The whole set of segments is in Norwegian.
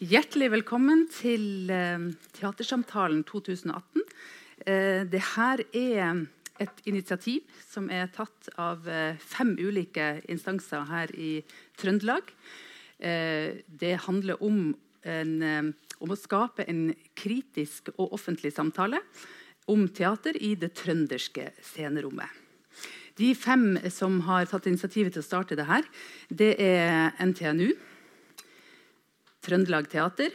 Hjertelig velkommen til eh, Teatersamtalen 2018. Dette det her er et initiativ som er tatt av eh, fem ulike instanser her i Trøndelag. Eh, det handler om, en, eh, om, å skape en kritisk og offentlig samtale om teater i det trønderske scenerommet. De fem som har tatt initiativet til å starte det her, det er NTNU. Trøndelag Teater,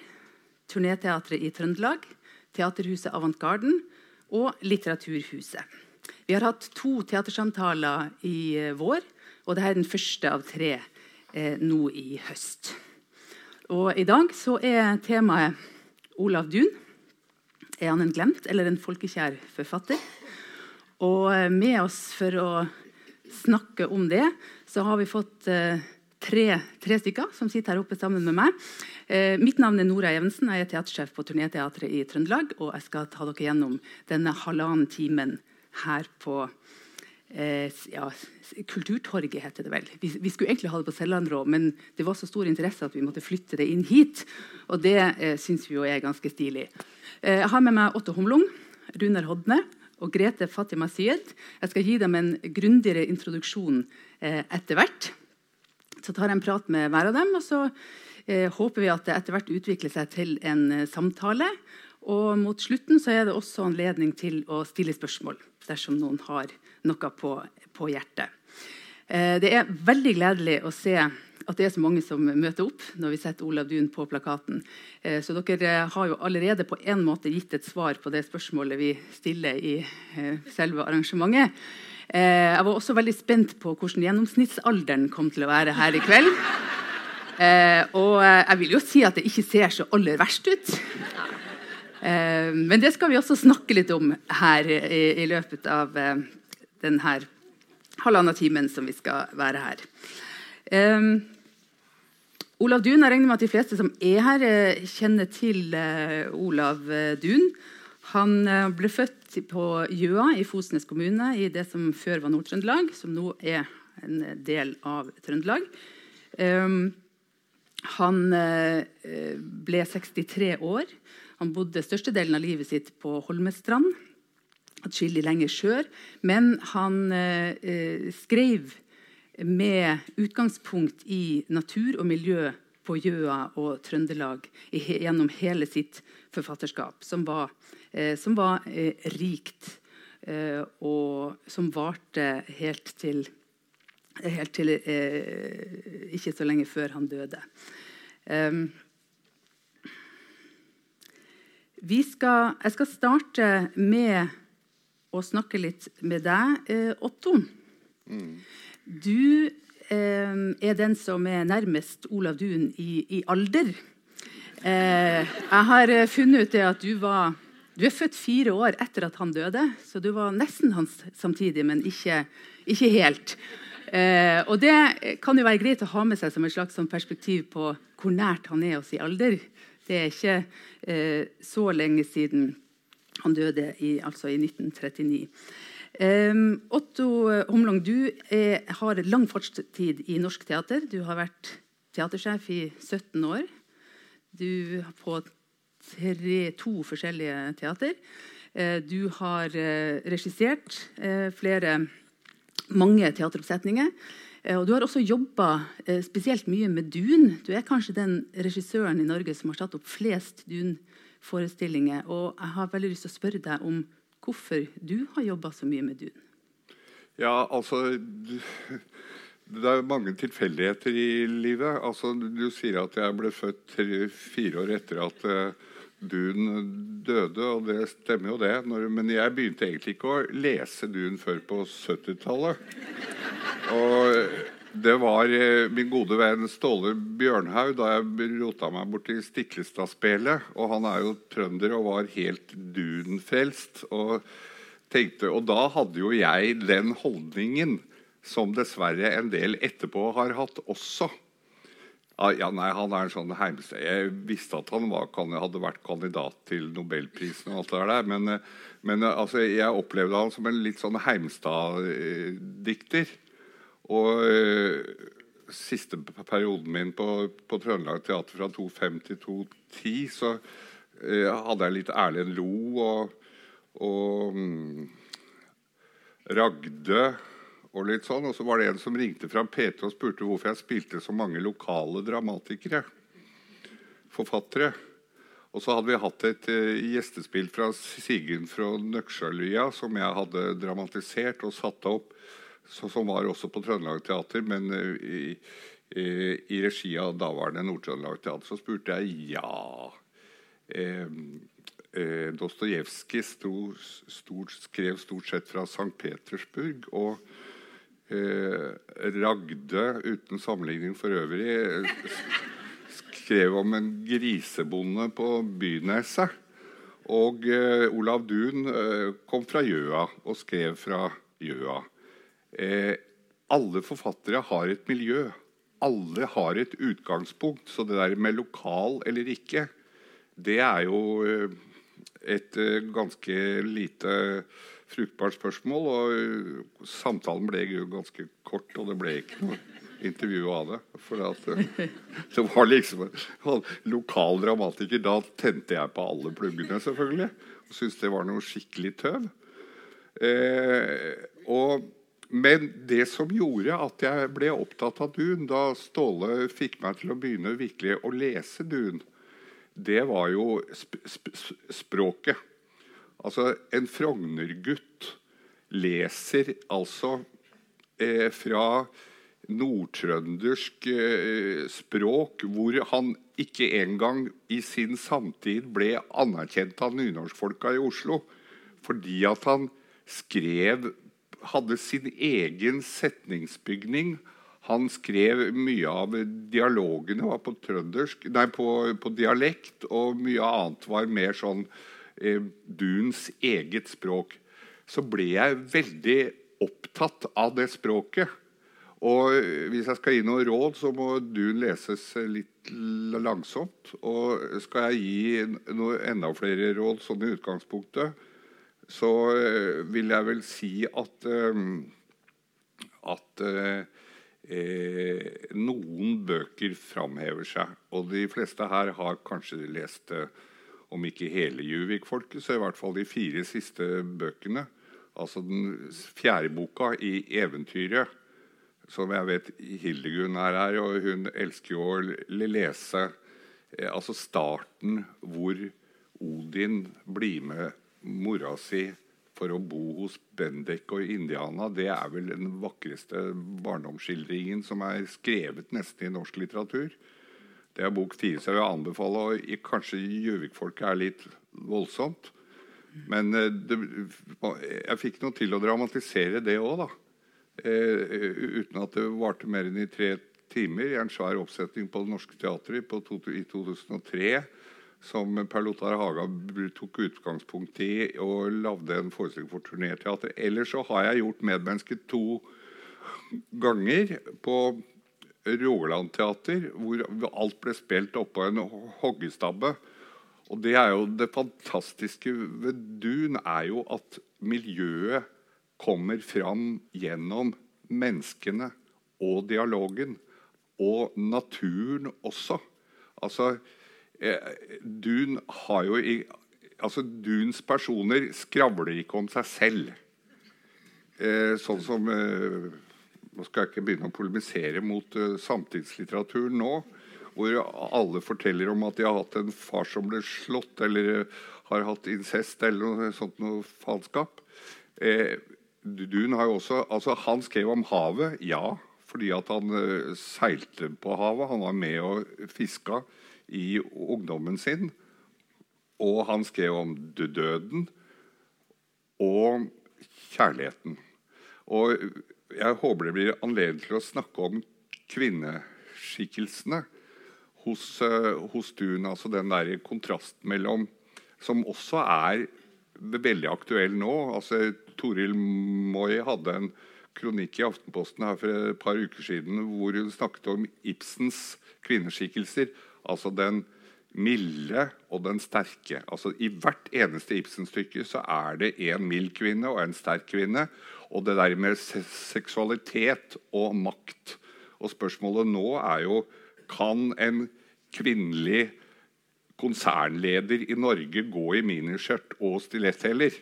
Turneteatret i Trøndelag, Teaterhuset Avantgarden og Litteraturhuset. Vi har hatt to teatersamtaler i eh, vår, og dette er den første av tre eh, nå i høst. Og I dag så er temaet Olav Duun. Er han en glemt eller en folkekjær forfatter? Og eh, med oss for å snakke om det, så har vi fått eh, tre, tre, stykker som sitter her oppe sammen med meg. Eh, mitt navn er Nora Evensen. Jeg er teatersjef på Turnéteatret i Trøndelag. Og jeg skal ta dere gjennom denne halvannen timen her på eh, ja, Kulturtorget, heter det vel. Vi, vi, skulle egentlig ha det på Sellandrå, men det var så stor interesse at vi måtte flytte det inn hit. Og det eh, syns vi jo er ganske stilig. Eh, jeg har med meg Otto Humlung, Runar Hodne og Grete Fatima Syed. Jeg skal gi dem en grundigere introduksjon eh, etter hvert. Så tar jeg en prat med hver av dem, og så eh, håper vi at det etter hvert utvikler seg til en eh, samtale. Og mot slutten så er det også anledning til å stille spørsmål dersom noen har noe på, på hjertet. Eh, det er veldig gledelig å se at det er så mange som møter opp når vi setter Olav Duun på plakaten. Eh, så dere har jo allerede på en måte gitt et svar på det spørsmålet vi stiller i eh, selve arrangementet. Eh, jeg var også veldig spent på hvordan gjennomsnittsalderen kom til å være her i kveld. Eh, og jeg vil jo si at det ikke ser så aller verst ut. Eh, men det skal vi også snakke litt om her i, i løpet av denne halvannen timen som vi skal være her. Um, Olav Duun, jeg regner med at de fleste som er her, kjenner til Olav Duun. Han ble født på Gjøa i Fosnes kommune, i det som før var Nord-Trøndelag, som nå er en del av Trøndelag. Um, han uh, ble 63 år. Han bodde størstedelen av livet sitt på Holmestrand, atskillig lenger sør. Men han uh, skrev med utgangspunkt i natur og miljø på Gjøa og Trøndelag gjennom hele sitt forfatterskap, som var som var eh, rikt, eh, og som varte helt til, helt til eh, ikke så lenge før han døde. Skal, jeg skal starte med å snakke litt med deg, eh, Otto. Mm. Du eh, er den som er nærmest Olav Duun i, i alder. Eh, jeg har funnet ut det at du var du er født fire år etter at han døde, så du var nesten hans samtidig, men ikke, ikke helt. Eh, og Det kan jo være greit å ha med seg som et slags sånn perspektiv på hvor nært han er oss i alder. Det er ikke eh, så lenge siden han døde, i, altså i 1939. Eh, Otto Humlong, du er, har lang fartstid i norsk teater. Du har vært teatersjef i 17 år. Du på tre, to forskjellige teater. Eh, du har eh, regissert eh, flere, mange teateroppsetninger. Og du har også jobba spesielt mye med Dun. Du er kanskje den regissøren i Norge som har satt opp flest Dun-forestillinger. Og jeg har veldig lyst til å spørre deg om hvorfor du har jobba så mye med Dun. Ja, altså Det er mange tilfeldigheter i livet. Altså, du sier at jeg ble født tre, fire år etter at Dun døde, og det stemmer jo det. Når, men jeg begynte egentlig ikke å lese Dun før på 70-tallet. Og det var eh, min gode venn Ståle Bjørnhaug da jeg rota meg bort borti Stiklestadspelet. Og han er jo trønder og var helt Dun-frelst. Og, og da hadde jo jeg den holdningen som dessverre en del etterpå har hatt også. Ah, ja, nei, han er en sånn heimsted. Jeg visste at han var, hadde vært kandidat til Nobelprisen. og alt det der, Men, eh, men eh, altså, jeg opplevde han som en litt sånn Heimstad-dikter. Og, eh, siste perioden min på, på Trøndelag Teater fra 2005 til 2010, så eh, hadde jeg litt Erlend Lo og, og um, Ragde og litt sånn. Og så var det en som ringte fra P2 og spurte hvorfor jeg spilte så mange lokale dramatikere. Forfattere. Og så hadde vi hatt et uh, gjestespill fra Sigurd fra Nøksjølya som jeg hadde dramatisert og satt opp, så, som var også på Trøndelag Teater, men uh, i, uh, i, regi av daværende Nord-Trøndelag Teater. Så spurte jeg ja. Eh, Dostojevskij stort, skrev stort sett fra St. Petersburg. og Ragde, uten sammenligning for øvrig, skrev om en grisebonde på Byneset. Og eh, Olav Duun eh, kom fra Gjøa og skrev fra Gjøa. Eh, alle forfattere har et miljø. Alle har et utgangspunkt. Så det der med lokal eller ikke, det er jo eh, et eh, ganske lite fruktbart spørsmål. Og eh, samtalen ble ganske kort, og det ble ikke noe intervju av det. For at, det var liksom en lokal dramatiker. Da tente jeg på alle pluggene, selvfølgelig. Og syntes det var noe skikkelig tøv. Eh, og, men det som gjorde at jeg ble opptatt av Dun, da Ståle fikk meg til å begynne virkelig å lese Dun, det var jo sp sp språket. Altså, en Frogner-gutt leser altså eh, fra nordtrøndersk eh, språk, hvor han ikke engang i sin samtid ble anerkjent av nynorskfolka i Oslo fordi at han skrev Hadde sin egen setningsbygning han skrev mye av dialogene var på trøndersk, nei, på, på dialekt, og mye annet var mer sånn eh, Duns eget språk. Så ble jeg veldig opptatt av det språket. Og hvis jeg skal gi noe råd, så må Dun leses litt langsomt. Og skal jeg gi noe, enda flere råd sånn i utgangspunktet, så eh, vil jeg vel si at, eh, at eh, noen bøker framhever seg. Og de fleste her har kanskje lest eh, om ikke hele Juvik-folket, så i hvert fall de fire siste bøkene. Altså den fjerde boka i eventyret, som jeg vet Hildegunn er her, og hun elsker jo å lese eh, altså starten hvor Odin blir med mora si for å bo hos Bendik og Indiana, det er vel den vakreste barndomsskildringen som er skrevet nesten i norsk litteratur. Det er bok fire, så jeg vil anbefale og Kanskje Gjøvik-folket er litt voldsomt. Men eh, det, jeg fikk noe til å dramatisere det òg, da. Eh, uten at det varte mer enn i tre timer. I en svær oppsetning på Det Norske Teatret i 2003 som Per Lothar Haga tok utgangspunkt i og lagde en forestilling for turnéteater. Ellers så har jeg gjort 'Medmennesket' to ganger på Rogaland Teater, hvor alt ble spilt oppå en hoggestabbe. Og det er jo det fantastiske ved Dun er jo at miljøet kommer fram gjennom menneskene og dialogen. Og naturen også. Altså, Dun har jo i, altså Duns personer skravler ikke om seg selv. Eh, sånn som eh, Nå skal jeg ikke begynne å polemisere mot eh, samtidslitteraturen nå, hvor alle forteller om at de har hatt en far som ble slått, eller eh, har hatt incest eller noe sånt noe faenskap. Eh, Dun har jo også, altså Han skrev om havet, ja, fordi at han seilte på havet. Han var med og fiska i ungdommen sin. Og han skrev om døden og kjærligheten. Og jeg håper det blir anledning til å snakke om kvinneskikkelsene hos, uh, hos Dun. Altså den der kontrasten mellom Som også er veldig aktuell nå. Altså Toril Moi hadde en kronikk i Aftenposten her for et par uker siden hvor hun snakket om Ibsens kvinneskikkelser. Altså den milde og den sterke. Altså I hvert eneste Ibsen-stykke så er det en mild kvinne og en sterk kvinne. Og det der med seksualitet og makt Og spørsmålet nå er jo kan en kvinnelig konsernleder i Norge gå i miniskjørt og stiletthæler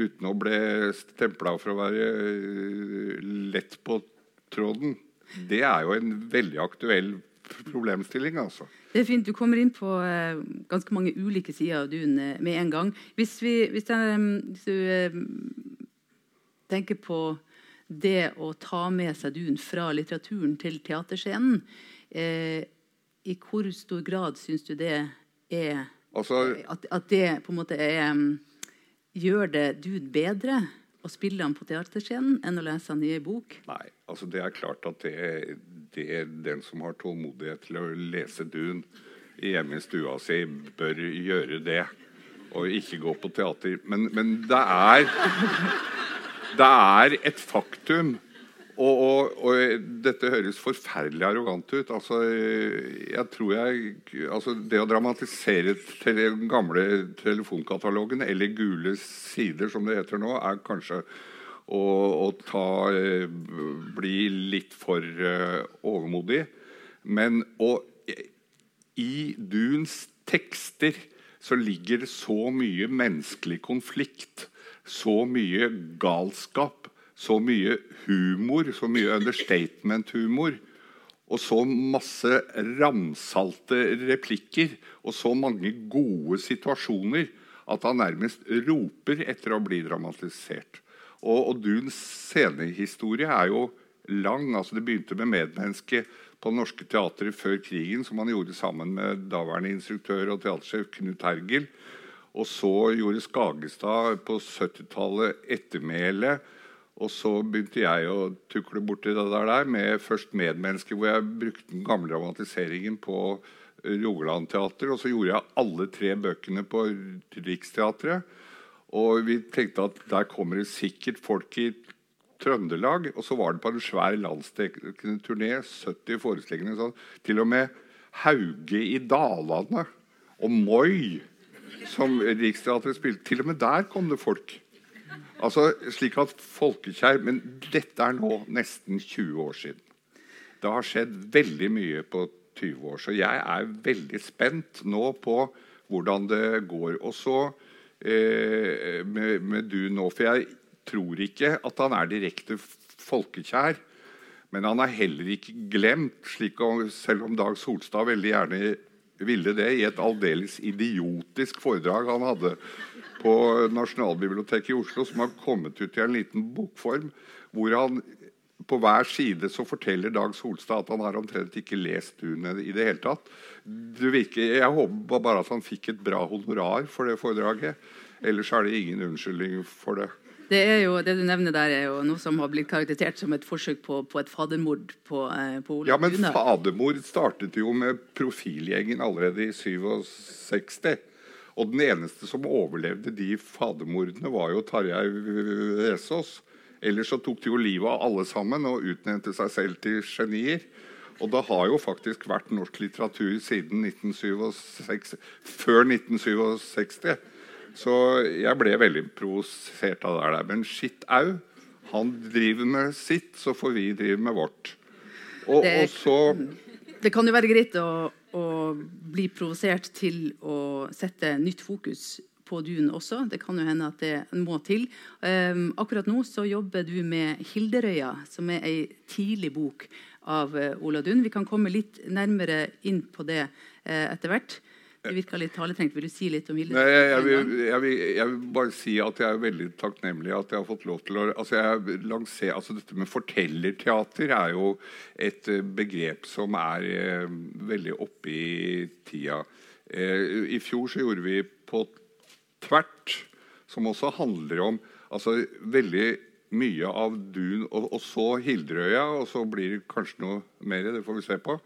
uten å bli stempla for å være eh, lett på tråden. Det er jo en veldig aktuell problemstilling. altså. Det er fint. Du kommer inn på uh, ganske mange ulike sider av duen uh, med en gang. Hvis, vi, hvis, jeg, hvis du uh, tenker på det å ta med seg duen fra litteraturen til teaterscenen, i hvor stor grad syns du det er altså, at, at, det på en måte er um, Gjør det duen bedre å spille han på teaterscenen enn å lese han i ei bok? Nei, altså det er klart at det, er den som har tålmodighet til å lese Dun hjemme i stua si, bør gjøre det. Og ikke gå på teater. Men, men det er Det er et faktum og, og, og, dette høres forferdelig arrogant ut. Altså, jeg tror jeg, altså, det å dramatisere den gamle telefonkatalogen, eller Gule sider, som det heter nå, er kanskje å, å ta, eh, bli litt for uh, overmodig. Men og, i Duns tekster så ligger det så mye menneskelig konflikt, så mye galskap så mye humor, så mye understatement-humor, og så masse ramsalte replikker og så mange gode situasjoner at han nærmest roper etter å bli dramatisert. Og, og Duns scenehistorie er jo lang. altså Det begynte med medmennesket på Det Norske Teatret før krigen, som han gjorde sammen med daværende instruktør og teatersjef Knut Hergel. Og så gjorde Skagestad på 70-tallet 'Ettermælet'. og så begynte jeg å tukle borti det der med først 'Medmenneske', hvor jeg brukte den gamle dramatiseringen på Rogaland Teater. Og så gjorde jeg alle tre bøkene på Riksteatret. Og vi tenkte at der kommer det sikkert folk i Trøndelag. Og så var det på en svær landsdekkende turné. 70 forestillinger. Sånn. Til og med Hauge i Dalane og Moi, som Riksteatret spilte, til og med der kom det folk. Altså, slik at folkekjær, Men dette er nå nesten 20 år siden. Det har skjedd veldig mye på 20 år. Så jeg er veldig spent nå på hvordan det går. Og så med, med, du nå For jeg tror ikke at han er direkte folkekjær. Men han er heller ikke glemt, slik om, selv om Dag Solstad veldig gjerne ville det i et aldeles idiotisk foredrag han hadde på Nasjonalbiblioteket i Oslo, som har kommet ut i en liten bokform, hvor han på hver side så forteller Dag Solstad at han har omtrent ikke lest Dune i det hele tatt. Virker, jeg håper bare at han fikk et bra honorar for det foredraget. Ellers er det ingen unnskyldning for det. Det, jo, det, du nevner der, er jo noe som har blitt karakterisert som et forsøk på, på et fadermord på, eh, på Olav Ja, men Dune. fadermord startet jo med Profilgjengen allerede i 67. Og den eneste som overlevde de fadermordene, var jo Tarjei Vesaas. Ellers så tok de jo livet av alle sammen og utnevnte seg selv til genier. Og det har jo faktisk vært norsk litteratur siden 1967, før 1967. Så jeg ble veldig provosert av det der. Men shit au. Han driver med sitt, så får vi drive med vårt. Og, det, og så Det kan jo være greit å å bli provosert til å sette nytt fokus på Dun også. Det kan jo hende at det må til. Um, akkurat nå så jobber du med 'Hilderøya', som er ei tidlig bok av uh, Ola Dun. Vi kan komme litt nærmere inn på det uh, etter hvert. Det virka litt taletrengt. Vil du si litt om Hilderøya? Nei, jeg, jeg, vil, jeg, vil, jeg, vil, bare si at jeg er veldig takknemlig at jeg har fått lov til å altså jeg lanser, altså Dette med fortellerteater er jo et eh, begrep som er eh, veldig oppe i tida. Eh, I fjor så gjorde vi På tvert, som også handler om altså veldig mye av Dun og, og så Hilderøya, og så blir det kanskje noe mer. Det får vi se på.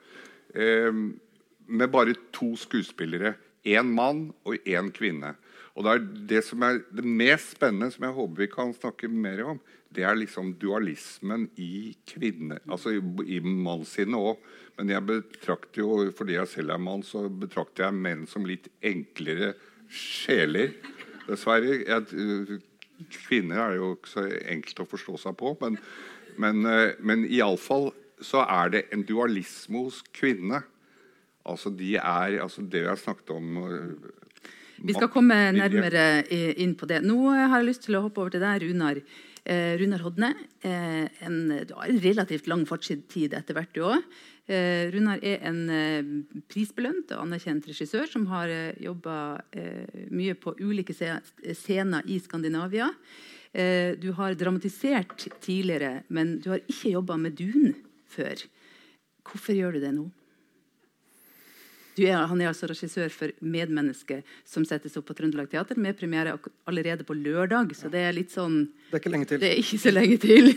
Eh, med bare to skuespillere. Én mann og én kvinne. Og det, er det som er det mest spennende, som jeg håper vi kan snakke mer om, det er liksom dualismen i kvinne, altså i, i mannssinnet òg. Men jeg betrakter jo, fordi jeg selv er mann, så betrakter jeg menn som litt enklere sjeler. Dessverre. Jeg, kvinner er jo ikke så enkelt å forstå seg på. Men, men, eh, men iallfall så er det en dualisme hos kvinnene. Altså, de er, altså det vi har snakket om uh, Vi skal komme nærmere inn på det. Nå har jeg lyst til å hoppe over til deg, Runar. Eh, Runar Hodne. Eh, en, du har en relativt lang fartstid etter hvert, du òg. Eh, Runar er en prisbelønt og anerkjent regissør som har jobba mye på ulike scener i Skandinavia. Du har dramatisert tidligere, men du har ikke jobba med Dun før. Hvorfor gjør du det nå? Er, han er altså regissør for 'Medmenneske', som settes opp på Trøndelag Teater med premiere allerede på lørdag. Så det er litt sånn Det er ikke lenge til. Det er ikke så lenge til.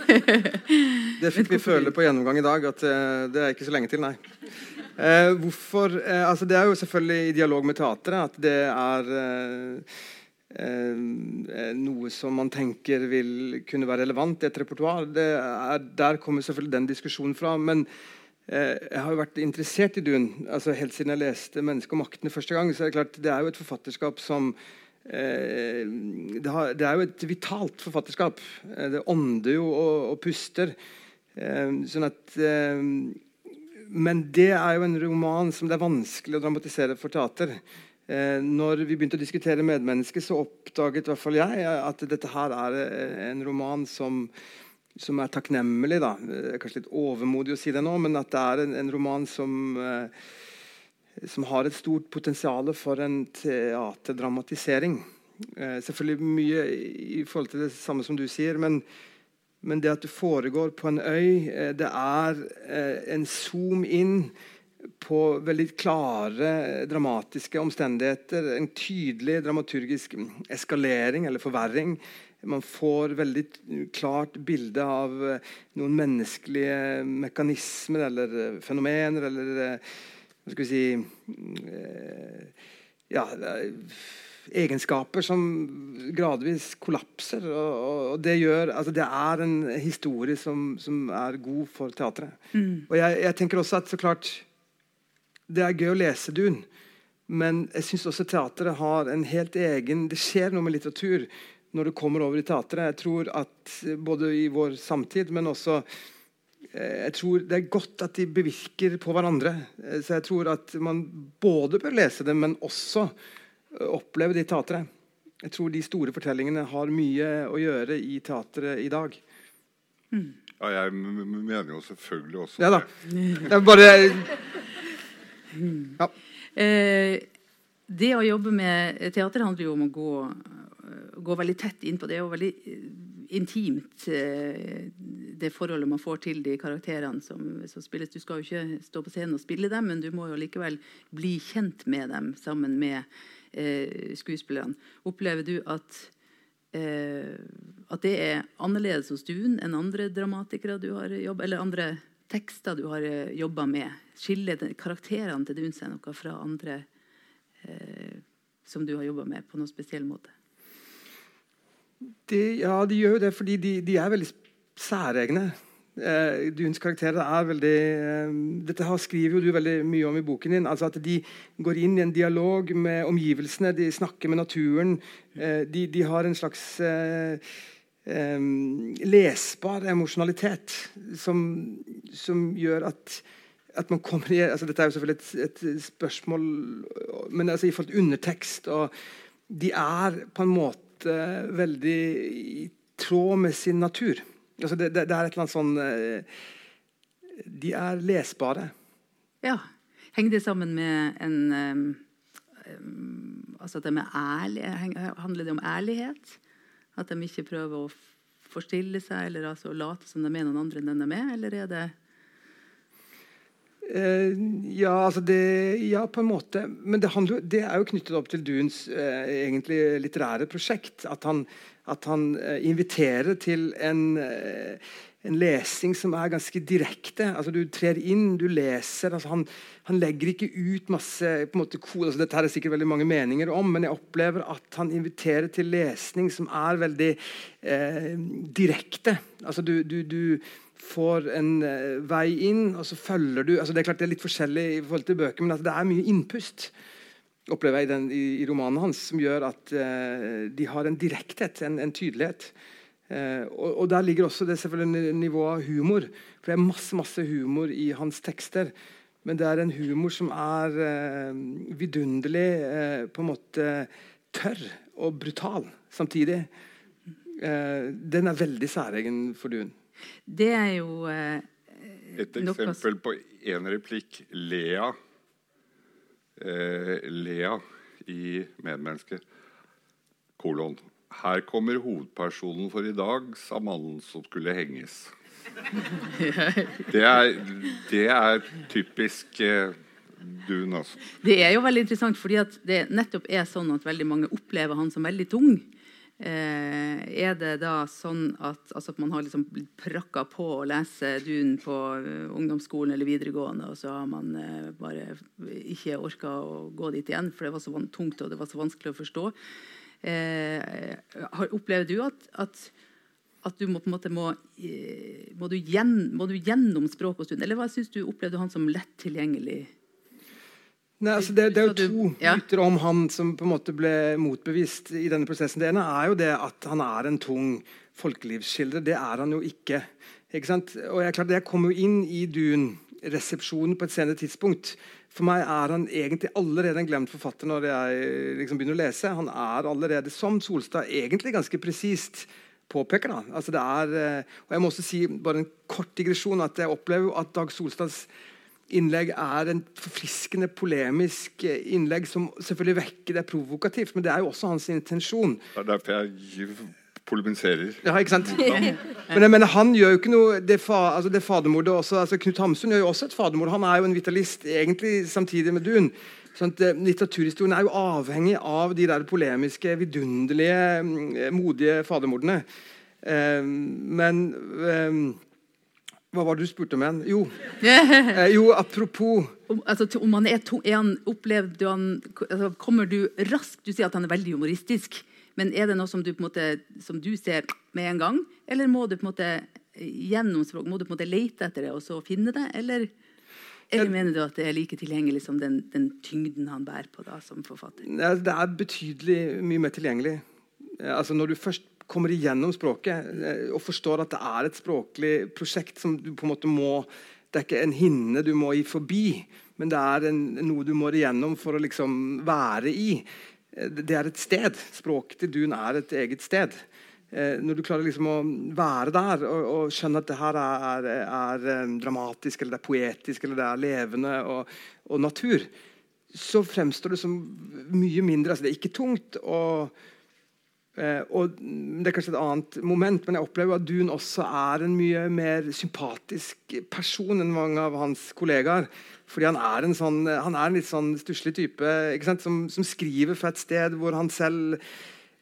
det fikk vi føle på gjennomgang i dag, at eh, det er ikke så lenge til, nei. Eh, hvorfor eh, altså Det er jo selvfølgelig i dialog med teatret at det er eh, Eh, noe som man tenker vil kunne være relevant i et repertoar. Der kommer selvfølgelig den diskusjonen fra. Men jeg har jo vært interessert i Dun altså helt siden jeg leste 'Mennesket og maktene' første gang. så er Det klart, det er jo et forfatterskap som eh, det, har, det, er jo et vitalt forfatterskap. Eh, det ånder jo og, og puster. Eh, sånn at eh, Men det er jo en roman som det er vanskelig å dramatisere for teater. Eh, når vi begynte å diskutere medmennesket, så oppdaget i hvert fall jeg at dette her er eh, en roman som, som er takknemlig. Da. Kanskje litt overmodig å si det nå, men at det er en, en roman som, eh, som har et stort potensial for en teaterdramatisering. Eh, selvfølgelig mye i forhold til det samme som du sier, men, men det at det foregår på en øy, eh, det er en zoom inn på veldig klare, dramatiske omstendigheter. En tydelig dramaturgisk eskalering eller forverring. Man får veldig klart bilde av eh, noen menneskelige mekanismer eller eh, fenomener eller eh, Hva skal vi si Ja egenskaper som gradvis kollapser. Og, og det, gjør, altså det er en historie som, som er god for teatret. Mm. Og jeg, jeg, tenker også at så klart det er gøy å lese Dun, men jeg syns også teatret har en helt egen Det skjer noe med litteratur når det kommer over i teatret. Jeg tror at både i vår samtid, men også eh, jeg tror Det er godt at de bevirker på hverandre. Eh, så jeg tror at man både bør lese dem, men også eh, oppleve det i teatret. Jeg tror de store fortellingene har mye å gjøre i teatret i dag. Mm. Ja, jeg mener jo selvfølgelig også ja, da. det. er bare ja. Eh, det å jobbe med teater handler jo om å gå, gå veldig tett inn på det. og veldig eh, intimt, eh, det forholdet man får til de karakterene som, som, spilles. Du skal jo ikke stå på scenen og spille dem, men du må jo likevel bli kjent med dem sammen med eh, skuespillerne. Opplever du at, eh, at det er annerledes hos Duen enn andre dramatikere du har jobbet eller andre tekster du har eh, jobba med? Skiller karakterene til Duns seg noe fra andre eh, som du har jobba med, på noen spesiell måte? De, ja, de gjør jo det fordi de, de er veldig særegne. Eh, Duns karakterer er veldig eh, Dette her skriver jo du veldig mye om i boken din. altså at De går inn i en dialog med omgivelsene, de snakker med naturen. Eh, de, de, har en slags eh, eh, lesbar emosjonalitet som, som gjør at, at man kommer i altså Dette er jo selvfølgelig et, et spørsmål men altså i forhold til undertekst og De er på en måte veldig i tråd med sin natur. Altså det, det, det er et eller annet sånn uh, De er lesbare. Ja. Henger det sammen med en um, um, altså det med ærlig, Handler det om ærlighet? At de ikke prøver å forstille seg eller altså late som de er noen andre enn de er? Eller er det Uh, ja, altså det, ja, på en måte. Men det, handler, det er jo knyttet opp til Duens uh, egentlig litterære prosjekt. At han, at han uh, inviterer til en, en, lesing som er ganske direkte. Altså Du trer inn, du leser. Altså han, han legger ikke ut masse på en måte, kode. Altså dette er sikkert veldig mange meninger om, men jeg opplever at han inviterer til lesning som er veldig direkte. Altså du, du, du får en uh, vei inn, og så følger du altså Det er klart det er litt forskjellig i forhold til bøker, men altså det er mye innpust opplever jeg den, i, i romanen hans, som gjør at uh, de har en direkthet, en, en tydelighet. Eh, og, og, Der ligger også det selvfølgelig nivået av humor. For det er masse, masse humor i hans tekster. Men det er en humor som er eh, vidunderlig eh, på en måte tørr og brutal samtidig. Eh, den er veldig særegen for Dun. Det er jo eh, Et eksempel på én replikk. Lea. Eh, Lea i 'Medmenneske'. Kolon. Her kommer hovedpersonen for i dag, sa mannen som skulle henges. Det er, det er typisk eh, Dun, altså. Det er jo veldig interessant, fordi det nettopp er sånn at veldig mange opplever han som veldig tung. Eh, er det da sånn at, altså at man har liksom blitt prakka på å lese Dun på uh, ungdomsskolen eller videregående, og så har man eh, bare ikke orka å gå dit igjen, for det var så tungt og det var så vanskelig å forstå? Eh, opplever du at, at, at, du må, på en måte må, eh, må, du gjen, må du gjennom språk og stund? Eller hva syns du opplevde han som lett tilgjengelig? Nei, altså det, det, er jo to ja. myter om han som på en måte ble motbevist i denne prosessen. Det ene er jo det at han er en tung folkelivsskildrer. Det er han jo ikke. ikke sant? Og jeg, klart, jeg kom jo inn i Dun-resepsjonen på et senere tidspunkt. For meg er han egentlig allerede en glemt forfatter når jeg liksom begynner å lese. Han er allerede, som Solstad, egentlig ganske presist påpeker. da. Altså det er, eh, og jeg må også si bare en kort digresjon, at jeg opplever at Dag Solstads innlegg er en forfriskende polemisk eh, innlegg som selvfølgelig vekker det provokativt, men det er jo også hans intensjon. Det er derfor jeg polemiserer. Ja, ikke sant? Men jeg mener, han gjør jo ikke noe Det, fa, altså det fadermordet også, altså Knut Hamsun gjør jo også et fadermord. Han er jo en vitalist egentlig samtidig med Dun. Sånn at, uh, litteraturhistorien er jo avhengig av de der polemiske, vidunderlige, uh, modige fadermordene. Men men hva var det du spurte om igjen? Jo, jo apropos om, altså, om han er, to, er han, opplevde han, altså, Kommer du raskt Du sier at han er veldig humoristisk. Men er det noe som du, måte, som du ser med en gang, eller må du på en måte gjennom språk, må du på en måte lete etter det og så finne det? Eller, eller mener du at det er like tilgjengelig som den, den tyngden han bærer på da, som forfatter? Det er betydelig mye mer tilgjengelig. Altså Når du først kommer igjennom språket eh, og forstår at det er et språklig prosjekt som du på en måte må Det er ikke en hinne du må gi forbi, men det er en, noe du må igjennom for å liksom være i. Det er et sted. Språket til Dun er et eget sted. Eh, når du klarer liksom å være der og, og skjønne at det her er, er, er, eh, dramatisk, eller det er poetisk, eller det er levende og, og natur, så fremstår det som mye mindre altså Det er ikke tungt. og Eh, og Det er kanskje et annet moment, men jeg opplever at Dun også er en mye mer sympatisk person enn mange av hans kollegaer. Fordi han er en, sånn, han er en litt sånn stusslig type som, som, skriver fra et sted hvor han selv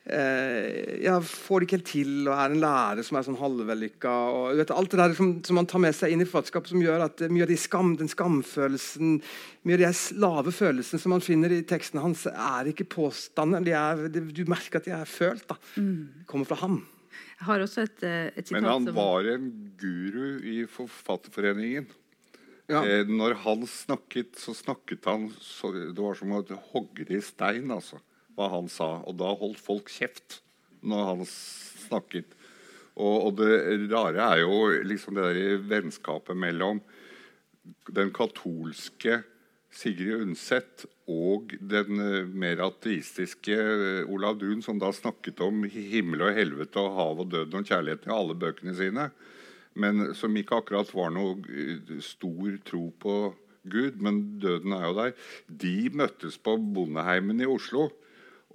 eh, ja, får det ikke helt til og er en lærer som er sånn halvvellykka. Og, vet, alt det der som, som, man tar med seg inn i forfatterskapet, som gjør at mye av de skam, den skamfølelsen, mye av de lave følelsene som man finner i tekstene hans, er ikke påstander. De er, de, du merker at de er følt. da. Mm. Kommer fra ham. Jeg har også et, eh, et sitat Men han var en guru i Forfatterforeningen. Ja. Eh, når han snakket, så snakket han så, Det var som å hogge det i stein. altså hva han sa. Og da holdt folk kjeft når han snakket. Og, og det rare er jo liksom det der vennskapet mellom den katolske Sigrid Undset og den uh, mer ateistiske uh, Olav Duun, som da snakket om himmel og helvete og hav og døden og kjærligheten i alle bøkene sine, men som ikke akkurat var noe uh, stor tro på Gud, men døden er jo der. De møttes på Bondeheimen i Oslo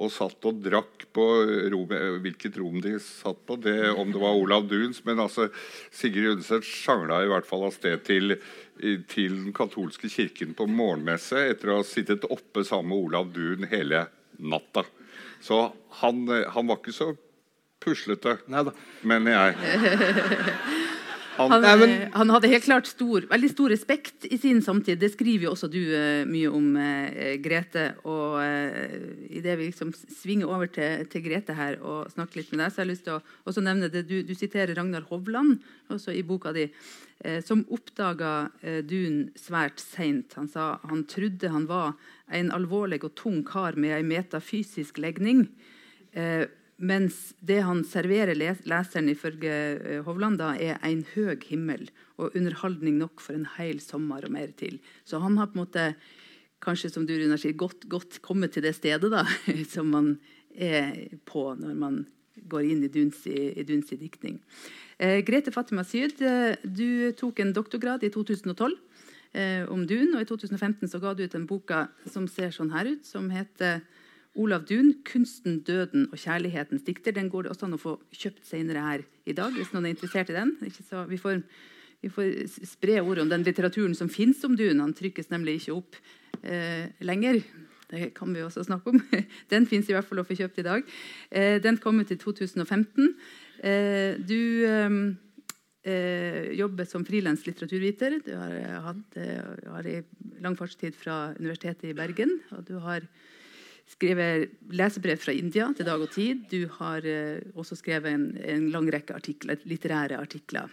og satt og drakk på rom, hvilket rom de satt på, det, om det var Olav Duns. Men altså, Sigrid Undset sjangla i hvert fall av sted til, til, den katolske kirken på morgenmesse etter å ha sittet oppe sammen med Olav Dun hele natta. Så han, han var ikke så puslete, mener jeg. Han, han, men, han, hadde helt klart stor, veldig stor respekt i sin samtid. Det skriver jo også du uh, mye om, uh, Grete. Og uh, idet vi liksom svinger over til, til, Grete her og snakker litt med deg, så har jeg lyst til å også nevne det. Du, du siterer Ragnar Hovland også i boka di, uh, som oppdaga Dun svært seint. Han sa han trodde han var en alvorlig og tung kar med ei metafysisk legning. Mens det han serverer leseren ifølge eh, Hovland, da, er en høg himmel og underholdning nok for en hel sommer og mer til. Så han har på en måte kanskje som du Runa, sier, godt, godt kommet til det stedet da, som man er på når man går inn i Duns i, i, Duns diktning. Eh, Grete Fatima Syd, eh, du tok en doktorgrad i 2012 eh, om Dun. og I 2015 så ga du ut en boka som ser sånn her ut, som heter Olav Dun, 'Kunsten, døden og kjærlighetens dikter'. Den går det også an å få kjøpt senere her i dag. hvis noen er interessert i den. Vi får, vi får spre ordet om den litteraturen som finnes om Dun. Han trykkes nemlig ikke opp eh, lenger. Det kan vi også snakke om. Den fins i hvert fall å få kjøpt i dag. Eh, den kom ut i 2015. Eh, du ehm, eh, jobber som frilans litteraturviter. Du har, hatt, har i lang fartstid fra Universitetet i Bergen. og du har skrevet lesebrev fra India til Dag og Tid. Du har også skrevet en, en lang rekke artikler, litterære artikler.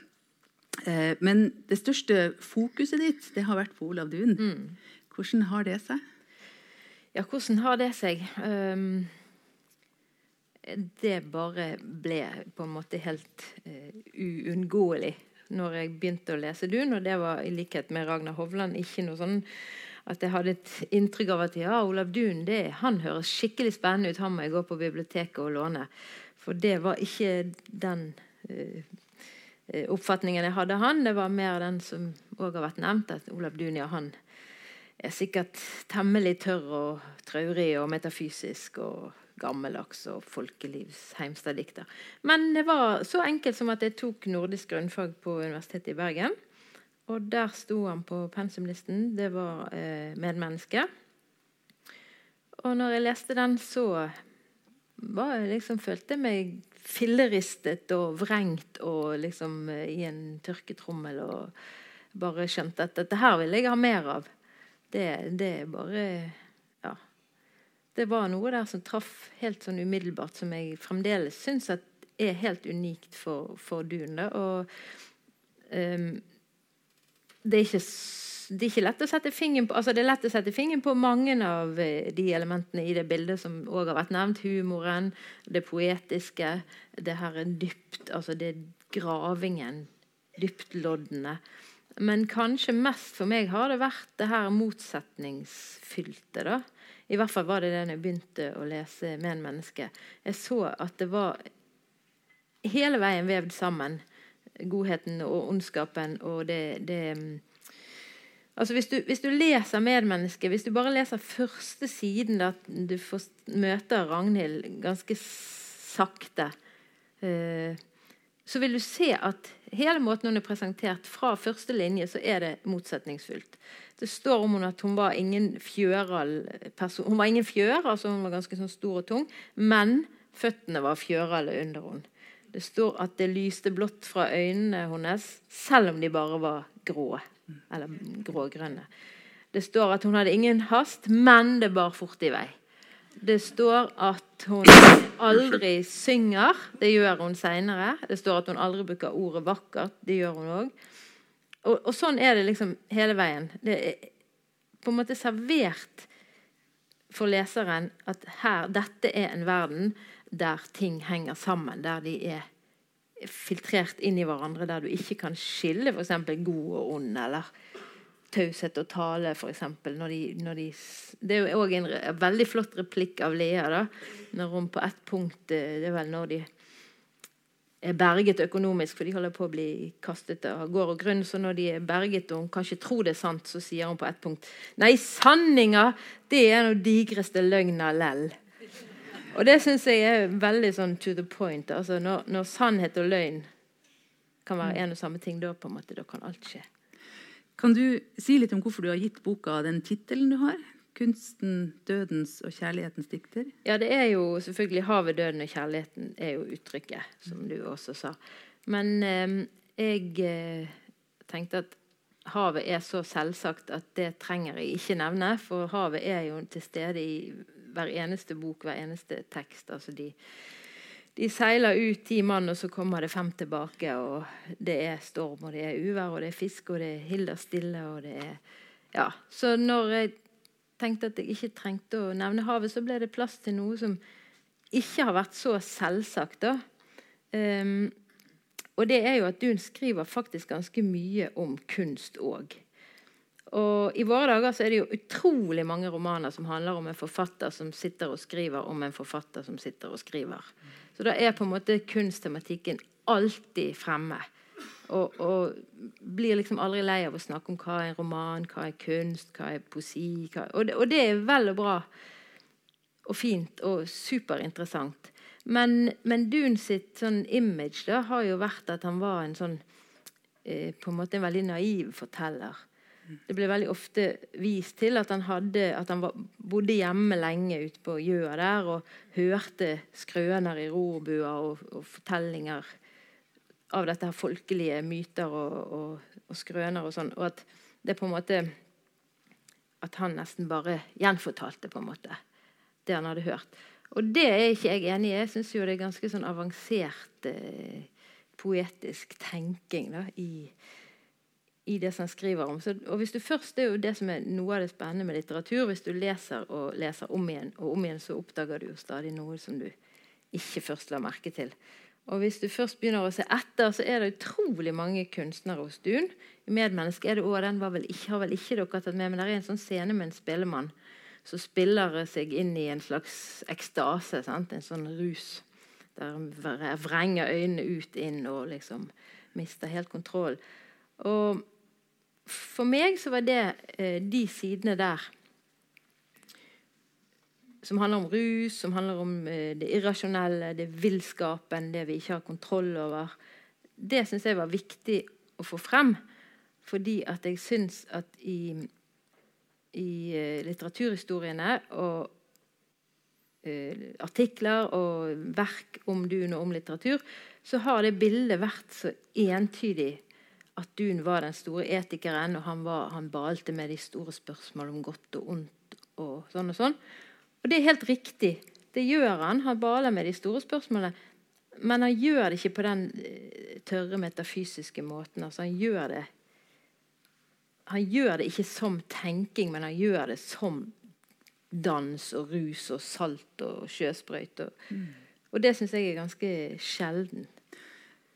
men det største fokuset ditt det har vært på Olav Duun. Mm. Hvordan har det seg? Ja, hvordan har det seg? Um, det bare ble på en måte helt uh, uunngåelig når jeg begynte å lese Dun. Og det var i likhet med Ragnar Hovland ikke noe sånn at jeg hadde et inntrykk av at ja, Olav Dun det, han høres skikkelig spennende ut, han må jeg gå på biblioteket og låne. For det var ikke den uh, oppfatningen jeg hadde av han. Det var mer den som òg har vært nevnt, at Olav Dun ja, han er sikkert temmelig tørr og traurig og metafysisk og gammeldags og folkelivs heimstaddikter. Men det var så enkelt som at jeg tok nordisk grunnfag på Universitetet i Bergen. Og der sto han på pensumlisten. Det var eh, medmenneske. Og når jeg leste den, så var liksom, følte jeg meg filleristet og vrengt og liksom eh, i en tørketrommel og bare skjønte at dette her vil jeg ha mer av det, det bare Ja. Det var noe der som traff helt sånn umiddelbart, som jeg fremdeles syns er helt unikt for, for Dune. Og um, det er ikke det er ikke lett å sette fingeren på altså det er lett å sette fingeren på mange av eh, de elementene i det bildet som òg har vært nevnt. Humoren, det poetiske, det her er dypt Altså det er gravingen, dyptloddene. Men kanskje mest for meg har det vært det her motsetningsfylte. da. I hvert fall var det det da jeg begynte å lese med en menneske. Jeg så at det var hele veien vevd sammen. Godheten og ondskapen og det, det Altså hvis du, hvis du, leser Medmennesket, hvis du bare leser første siden, da du får møte Ragnhild ganske sakte eh, så vil du se at hele måten hun er presentert fra første linje, så er det motsetningsfullt. Det står om hun at hun var ingen fjøral person. Hun var ingen fjør, altså hun var ganske sånn stor og tung, men føttene var fjørale under henne. Det står at det lyste blått fra øynene hennes, selv om de bare var grå. Eller grågrønne. Det står at hun hadde ingen hast, men det bar fort i vei. Det står at hun aldri synger. Det gjør hun seinere. Det står at hun aldri bruker ordet 'vakkert'. Det gjør hun òg. Og, og, sånn er det liksom hele veien. Det er på en måte servert for leseren at her, dette er en verden der ting henger sammen. Der de er filtrert inn i hverandre. Der du ikke kan skille f.eks. god og ond. eller taushet og tale, f.eks. Når når de, det er jo òg en veldig flott replikk av Lea. da, når hun på ett punkt eh, Det er vel når de er berget økonomisk, for de holder på å bli kastet av gård og grunn. Så når de er berget og hun kan ikke tro det er sant, så sier hun på ett punkt Nei, sanninga, det er den digreste løgna lell. Og det syns jeg er veldig sånn to the point. altså Når, når sannhet og løgn kan være en og samme ting, da på en måte, da kan alt skje. Kan du si litt om hvorfor du har gitt boka den tittelen du har? 'Kunsten, dødens og kjærlighetens dikter'? Ja, det er jo selvfølgelig 'Havet, døden og kjærligheten' er jo uttrykket, som du også sa. Men eh, jeg eh, tenkte at havet er så selvsagt at det trenger jeg ikke nevne. For havet er jo til stede i hver eneste bok, hver eneste tekst. altså de de seiler ut ti mann, og så kommer det fem tilbake. og Det er storm, og det er uvær, og det er fisk, og det er hilder stille. og det er... Ja, Så når jeg tenkte at jeg ikke trengte å nevne havet, så ble det plass til noe som ikke har vært så selvsagt, da, um, og det er jo at Dun skriver faktisk ganske mye om kunst òg. Og I våre dager så er det jo utrolig mange romaner som handler om en forfatter som sitter og skriver om en forfatter som sitter og skriver. Så da er på en måte kunsttematikken alltid fremme. Og, og, blir liksom aldri lei av å snakke om hva er en roman, hva er kunst, hva er poesi. Hva, og, det, og, det, er vel og bra og fint og superinteressant. Men, men Dun sitt sånn image da, har jo vært at han var en sånn eh, på en måte en veldig naiv forteller. Det ble veldig ofte vist til at han, hadde, at han var, bodde hjemme lenge ute på gjøa der og hørte skrøner i rorbua og, og, fortellinger av dette her folkelige myter og, og, og skrøner og sånn. Og at det på en måte At han nesten bare gjenfortalte på en måte det han hadde hørt. Og det er ikke jeg enig i. Jeg syns det er ganske sånn avansert eh, poetisk tenking da, i i det som han skriver om. Så, og hvis du først, Det er jo det som er noe av det spennende med litteratur. Hvis du leser og leser om igjen og om igjen, så oppdager du jo stadig noe som du ikke først la merke til. Og Hvis du først begynner å se etter, så er det utrolig mange kunstnere hos Dun. I 'Medmenneske' er det også, den vel ikke, har vel ikke dere tatt med, men det er en sånn scene med en spillemann som spiller seg inn i en slags ekstase. Sant? En sånn rus. Der han vrenger øynene ut inn og liksom mister helt kontroll. Og for meg så var det eh, de sidene der som handler om rus, som handler om eh, det irrasjonelle, det villskapen, det vi ikke har kontroll over. Det syns jeg var viktig å få frem. Fordi at jeg syns at i, i eh, litteraturhistoriene og eh, artikler og verk om Dun og om litteratur, så har det bildet vært så entydig at Dun var den store etikeren, og han, var, han balte med de store spørsmålene om godt og ondt. Og sånn og sånn. Og det er helt riktig. Det gjør han. Han baler med de store spørsmålene. Men han gjør det ikke på den eh, tørre, metafysiske måten. Altså, han gjør det Han gjør det ikke som tenking, men han gjør det som dans og rus og salt og sjøsprøyt. Og, mm. og det syns jeg er ganske sjelden.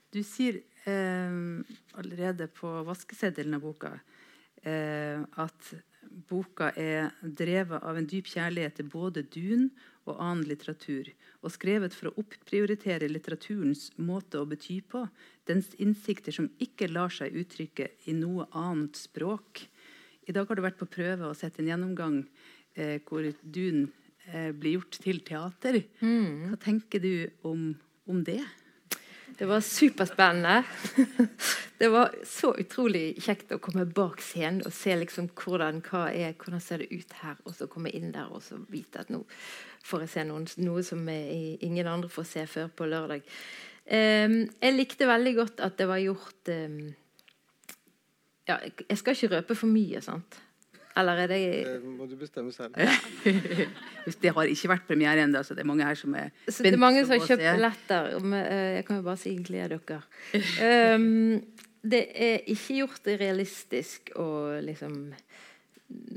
Du sier allerede på vaskeseddelen av boka eh, at boka er drevet av en dyp kjærlighet til både dun og annen litteratur, og skrevet for å opprioritere litteraturens måte å bety på, dens innsikter som ikke lar seg uttrykke i noe annet språk. I dag har du vært på prøve og sett en gjennomgang eh, hvor dun eh, blir gjort til teater. Mm. Hva tenker du om, om det? Det var superspennende. Det var så utrolig kjekt å komme bak scenen og se liksom hvordan, er, hvordan ser det ut her, og så komme inn der og vite at nå får jeg se noen, noe som ingen andre får se før på lørdag. Um, jeg likte veldig godt at det var gjort um, ja, Jeg skal ikke røpe for mye, sant? Eller er det Det må du bestemme selv. det har ikke vært premiere ennå, så det er mange her som er spent. Så det er mange som har kjøpt billetter. Eh, jeg kan jo bare si gled dere. Um, det er ikke gjort realistisk å liksom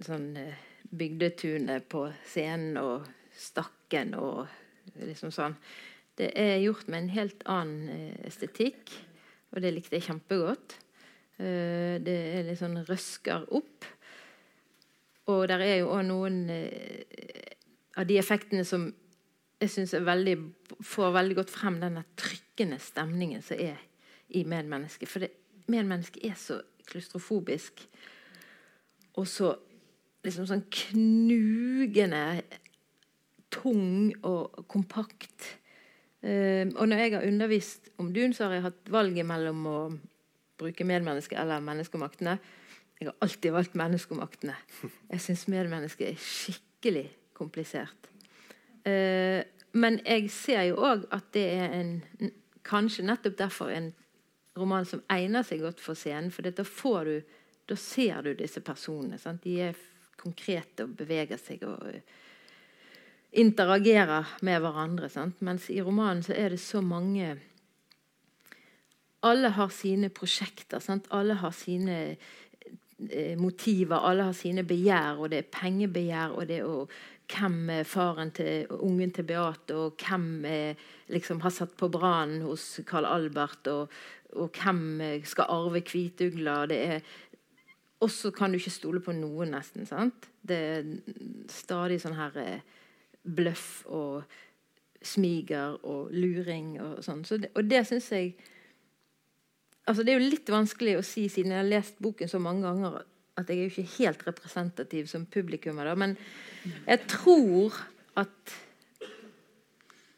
Sånn eh, bygdetunet på scenen og Stakken og liksom sånn. Det er gjort med en helt annen eh, estetikk, og det likte jeg kjempegodt. Det er litt sånn røsker opp. Og det er jo òg noen eh, av de effektene som jeg syns får veldig godt frem denne trykkende stemningen som er i medmennesket. For medmennesket er så klaustrofobisk og så liksom sånn knugende tung og kompakt. Uh, og når jeg har undervist om Dun, så har jeg hatt valget mellom å bruke medmennesket eller menneskemaktene. Jeg har alltid valgt menneskemaktene. Jeg syns medmennesket er skikkelig komplisert. Eh, men jeg ser jo òg at det er en Kanskje nettopp derfor en roman som egner seg godt for scenen. For da, får du, da ser du disse personene. Sant? De er konkrete og beveger seg og uh, interagerer med hverandre. Sant? Mens i romanen så er det så mange Alle har sine prosjekter. Sant? Alle har sine Eh, motiver. Alle har sine begjær, og det er pengebegjær, og det er hvem er faren til ungen til Beate, og hvem er, liksom, har satt på brannen hos Karl Albert, og, og hvem skal arve Kvitugla. Og så kan du ikke stole på noen, nesten. sant? Det er stadig sånn her eh, bløff og smiger og luring og sånn. Så det, og det syns jeg altså Det er jo litt vanskelig å si, siden jeg har lest boken så mange ganger, at jeg er jo ikke helt representativ som publikummer. Men jeg tror at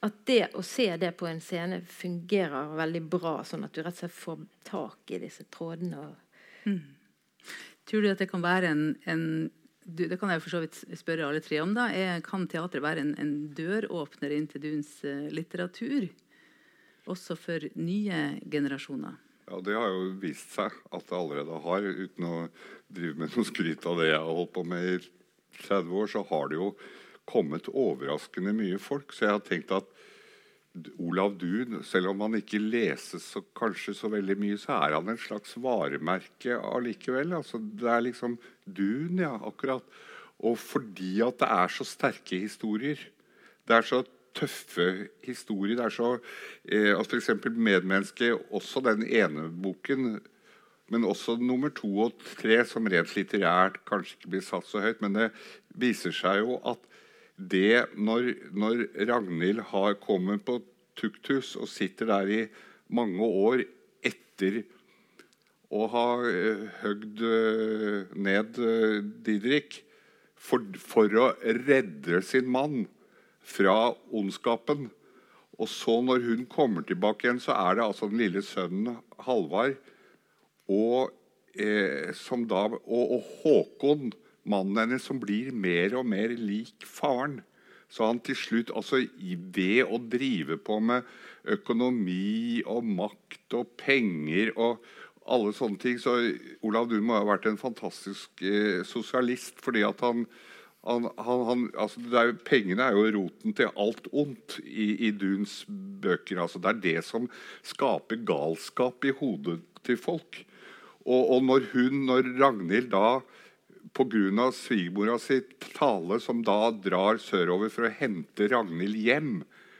at det å se det på en scene fungerer veldig bra, sånn at du rett og slett får tak i disse trådene. Mm. Tror du at det kan være en, en du, Det kan jeg for så vidt spørre alle tre om. da, er, Kan teatret være en, en døråpner inn til Duns uh, litteratur? Også for nye generasjoner? Ja, Det har jo vist seg at det allerede har. Uten å drive med noe skryt av det jeg har holdt på med i 30 år, så har det jo kommet overraskende mye folk. Så jeg har tenkt at Olav Duun, selv om han ikke leses så, kanskje så veldig mye, så er han en slags varemerke allikevel. Altså, det er liksom Duun, ja, akkurat. Og fordi at det er så sterke historier. Det er så tøffe historier. Det er så eh, at F.eks. 'Medmenneske', også den ene boken, men også nummer to og tre, som rent litterært kanskje ikke blir satt så høyt. Men det viser seg jo at det når, når Ragnhild har kommet på tuktus og sitter der i mange år etter å ha uh, høgd uh, ned uh, Didrik for, for, å redde sin mann fra ondskapen. Og så, når hun kommer tilbake igjen, så er det altså den lille sønnen Halvard og, eh, og, og, Håkon, mannen hennes, som blir mer og mer lik faren. Så han til slutt, altså ved å drive på med økonomi og makt og penger og alle sånne ting Så Olav du må ha vært en fantastisk eh, sosialist fordi at han han, han, han, altså er, pengene er jo roten til alt ondt i, i Duns bøker. Altså det er det som skaper galskap i hodet til folk. Og, og når hun, når Ragnhild da pga. svigermora si tale, som da drar sørover for å hente Ragnhild hjem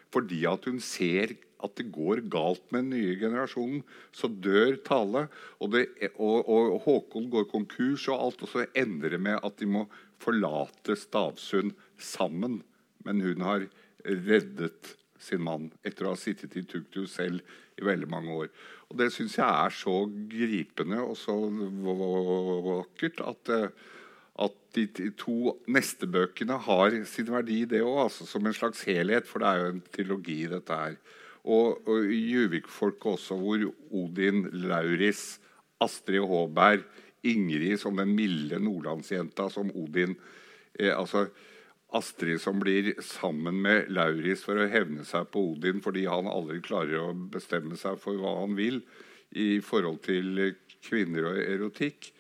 fordi at hun ser at det går galt med den nye generasjonen, så dør Tale. Og, det, og, og Håkon går konkurs, og alt, og så ender det med at de må forlate Stavsund sammen. Men hun har reddet sin mann etter å ha sittet i tuktu selv i veldig mange år. Og Det syns jeg er så gripende og så vakkert at, eh, at de to neste bøkene har sin verdi, det òg. Altså som en slags helhet, for det er jo en trilogi, dette her. Og, og Juvik-folket også, hvor Odin, Lauris, Astrid Håberg Ingrid som den milde nordlandsjenta som Odin eh, altså Astrid som blir sammen med Lauris for å hevne seg på Odin fordi han aldri klarer å bestemme seg for hva han vil i forhold til kvinner og erotikk,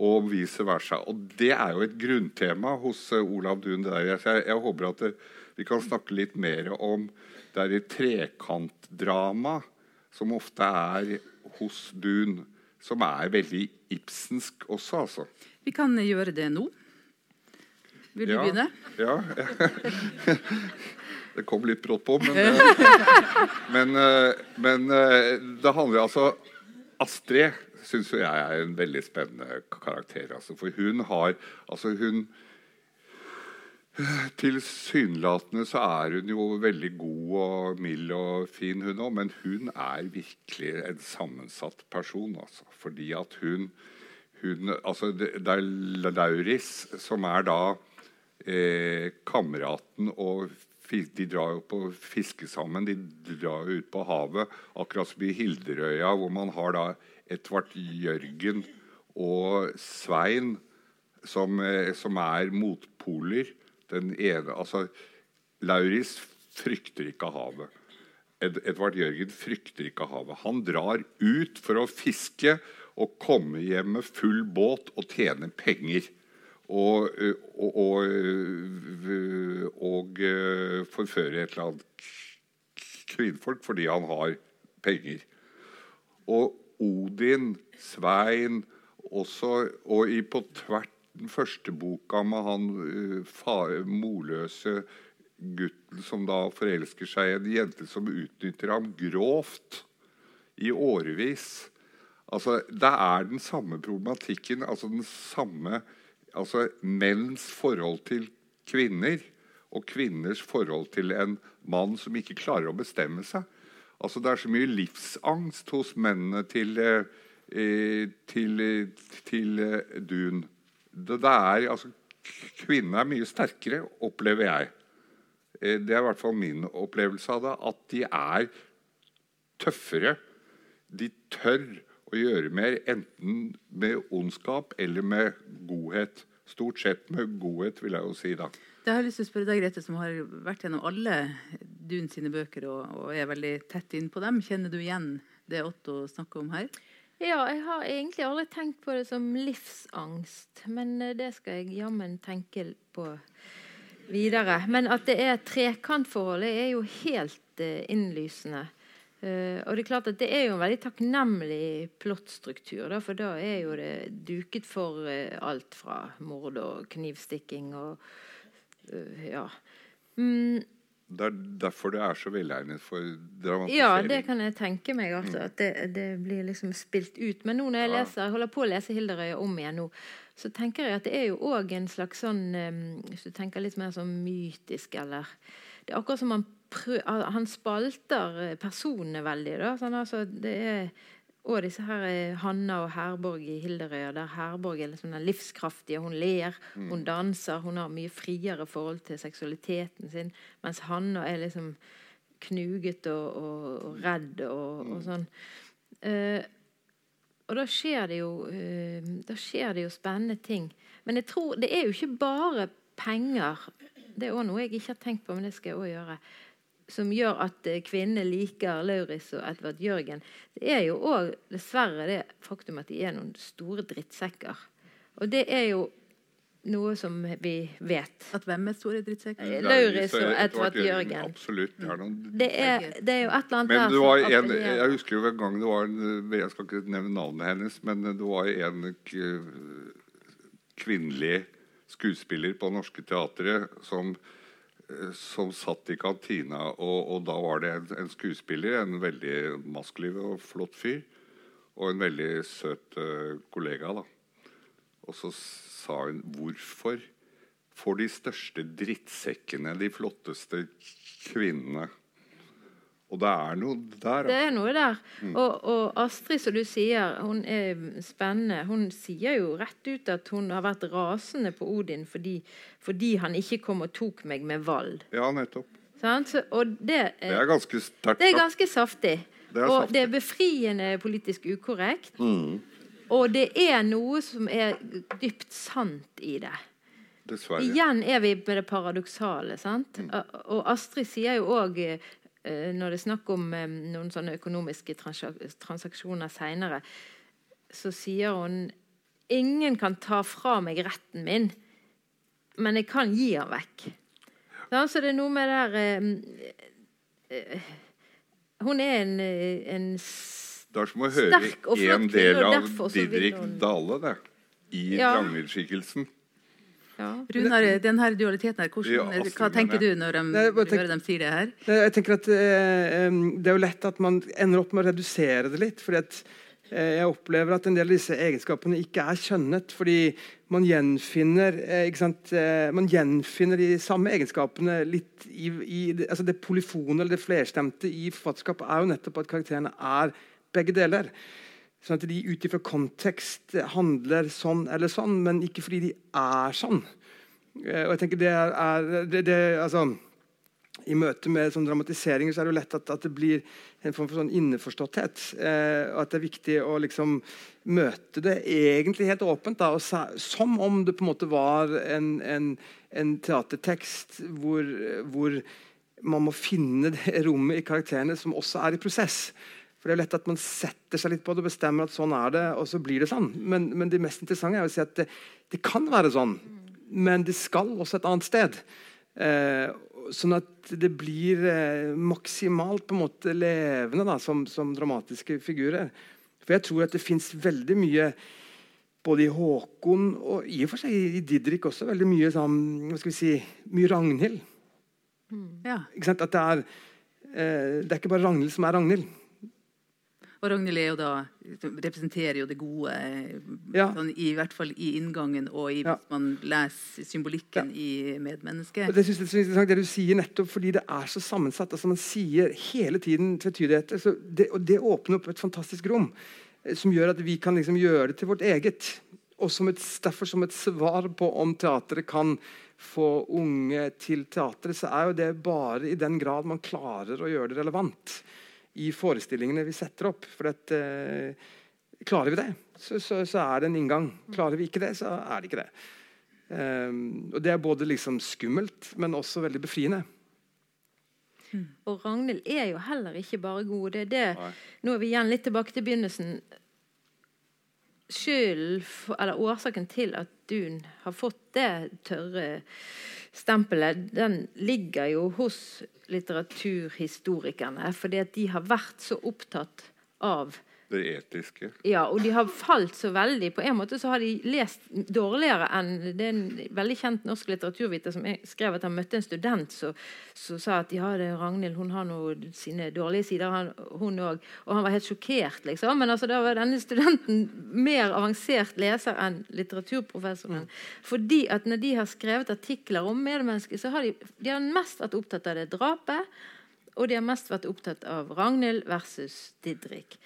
og vice versa. Og Det er jo et grunntema hos uh, Olav Duun. Jeg, jeg, håper at det, vi kan snakke litt mer om det er et trekantdrama som ofte er hos Duun som er veldig ibsensk også, altså. Vi kan gjøre det nå. Vil du ja, begynne? Ja. det kom litt brått på, men, eh, men, eh, men, eh, det handler altså Astrid syns jeg er en veldig spennende karakter. Altså, for hun har altså hun, Tilsynelatende så er hun jo veldig god og mild og fin, hun òg. Men hun er virkelig en sammensatt person. Altså. Fordi at hun, hun altså det, er Lauris som er da eh, kameraten og de drar jo på fiske sammen. De drar jo ut på havet, akkurat som i Hilderøya, hvor man har da Edvard Jørgen og Svein, som, eh, som er motpoler. Den ene, altså, Lauris frykter ikke havet. Ed Edvard Jørgen frykter ikke havet. Han drar ut for å fiske og komme hjem med full båt og tjene penger. Og, og, og, og forføre et eller annet kvinnfolk fordi han har penger. Og Odin, Svein også, og i på tvert den første boka med han uh, far, morløse gutten som da forelsker seg i en jente som utnytter ham grovt i årevis. Altså, det er den samme problematikken, altså den samme altså menns forhold til kvinner og kvinners forhold til en mann som ikke klarer å bestemme seg. Altså, det er så mye livsangst hos mennene til, til, til, til eh, Dun. Det, det er, altså, kvinnene er mye sterkere, opplever jeg. Eh, det er i hvert fall min opplevelse av det. At de er tøffere. De tør å gjøre mer, enten med ondskap eller med godhet. Stort sett med godhet, vil jeg jo si. da. Det har jeg lyst til å spørre deg, Grete, som har vært gjennom alle Dun sine bøker og, og er veldig tett inn på dem. Kjenner du igjen det Otto snakker om her? Ja, jeg har egentlig aldri tenkt på det som livsangst. Men eh, det skal jeg jammen tenke på videre. Men at det er trekantforholdet, er jo helt uh, innlysende. Uh, og Det er klart at det er jo en veldig takknemlig plottstruktur. Da, for da er jo det duket for alt fra mord og knivstikking og ja. Mm. Det er derfor det er så velegnet for dramatisering. Ja, det kan jeg tenke meg. Altså, at det, det, blir liksom spilt ut. Men nå når jeg leser, jeg holder på å lese Hilderøya om igjen nå, så tenker jeg at det er jo òg en slags sånn Hvis du tenker litt mer sånn mytisk, eller Det er akkurat som han han spalter eh, personene veldig. Da. Sånn, altså, det er og disse her er Hanna og Herborg i Hilderøya, der Herborg er liksom den livskraftige. Hun ler, mm. hun danser, hun har mye friere forhold til seksualiteten sin. Mens Hanna er liksom knuget og, og, og redd og, og mm. sånn. Uh, og da skjer det jo uh, Da skjer det jo spennende ting. Men jeg tror det er jo ikke bare penger. Det er òg noe jeg ikke har tenkt på, men det skal jeg òg gjøre som gjør at eh, kvinnene liker Lauritz og Edvard Jørgen, det er jo òg dessverre det faktum at de er noen store drittsekker. Og det er jo noe som vi vet. At hvem er store drittsekker? Lauris Lauritz og Edvard Jørgen. Absolutt. Det er, det, er, det er, jo et eller annet men det var en, Jeg husker jo en gang det var en, Jeg skal ikke nevne navnet hennes, men det var en kvinnelig skuespiller på Norske Teatret som som satt i kantina, og, og da var det en, en, skuespiller, en veldig maskliv og flott fyr, og en veldig søt uh, kollega. da. Og så sa hun hvorfor får de største drittsekkene de flotteste kvinnene? Og det er noe der. Det er noe der. Mm. Og, og, Astrid, som du sier, hun er spennende. Hun sier jo rett ut at hun har vært rasende på Odin fordi, fordi han ikke kom og tok meg med Vald. Ja, nettopp. Så, og det, det er ganske sterkt. Det er ganske saftig. Det er og saftig. det er befriende politisk ukorrekt. Mm. Og det er noe som er dypt sant i det. Dessverre. Igjen er vi med det paradoksale. sant? Mm. Og Astrid sier jo òg Eh, når det er snakk om eh, noen sånne økonomiske transaksjoner seinere, så sier hun Ingen kan ta fra meg retten min, men jeg kan gi den vekk. Så det er noe med det der eh, Hun er en, en Det er som å høre en del av Didrik Dale, det. I ja. Ragnhild-skikkelsen. Ja. Runar, den her dualiteten her, hvordan, hva tenker du når de, Nei, tenk, hører dem si det her? Jeg tenker at eh, Det er jo lett at man ender opp med å redusere det litt. fordi at eh, jeg opplever at en del av disse egenskapene ikke er kjønnet. fordi man gjenfinner, eh, sant, man gjenfinner de samme egenskapene litt i, i altså Det polyfone eller det flerstemte i forfatterskapet er jo nettopp at karakterene er begge deler. Sånn at de ut ifra kontekst handler sånn eller sånn, men ikke fordi de er sånn. Eh, og jeg tenker det er, det, det, altså, I møte med sånn dramatiseringer så er det jo lett at, at det blir en form for sånn innforståtthet. Eh, og at det er viktig å liksom møte det egentlig helt åpent. Da, og som om det på en måte var en, en, en teatertekst hvor, hvor man må finne det rommet i karakterene som også er i prosess. For det er jo lett at Man setter seg litt på det og bestemmer at sånn er det, og så blir det sånn. Men, men det mest interessante er å si at det, det, kan være sånn, men det skal også et annet sted. Eh, sånn at det blir eh, maksimalt på en måte levende da, som, som, dramatiske figurer. For jeg tror at det fins veldig mye både i Håkon og i og for seg i Didrik også veldig mye sånn, hva skal vi si, mye Ragnhild. Ja. Ikke sant? At det er, eh, det er ikke bare Ragnhild som er Ragnhild. Og Ragnhild jo da, representerer jo det gode, Ja. sånn, i hvert fall i inngangen og i, Ja. hvis man leser symbolikken i medmennesket. Og det synes jeg er så interessant det du sier nettopp fordi det er så sammensatt. altså Man sier hele tiden tvetydigheter. og det åpner opp et fantastisk rom eh, som gjør at vi kan liksom gjøre det til vårt eget. Og som et, derfor som et svar på om teatret kan få unge til teatret, så er jo det bare i den grad man klarer å gjøre det relevant i forestillingene vi setter opp. For at, eh, klarer vi det, så, så, så er det en inngang. Klarer vi ikke det, så er det ikke det. Um, og Det er både liksom skummelt, men også veldig befriende. Og Ragnhild er jo heller ikke bare god. Det er det. Nei. Nå er vi igjen litt tilbake til begynnelsen. Skyld, eller Årsaken til at Dun har fått det tørre stempelet, den ligger jo hos litteraturhistorikerne. Fordi at de har vært så opptatt av Det etiske. ja, og de har falt så veldig. På en måte så har de lest dårligere enn Det er en veldig kjent norsk litteraturviter som skrev at han møtte en student som sa at ja, det Ragnhild hun har noe sine dårlige sider, han, hun òg. Og han var helt sjokkert, liksom. Men altså, da var denne studenten mer avansert leser enn litteraturprofessoren. Fordi at når de har skrevet artikler om medmennesker, så har de, de har mest vært opptatt av det drapet. Og de har mest vært opptatt av Ragnhild versus Didrik.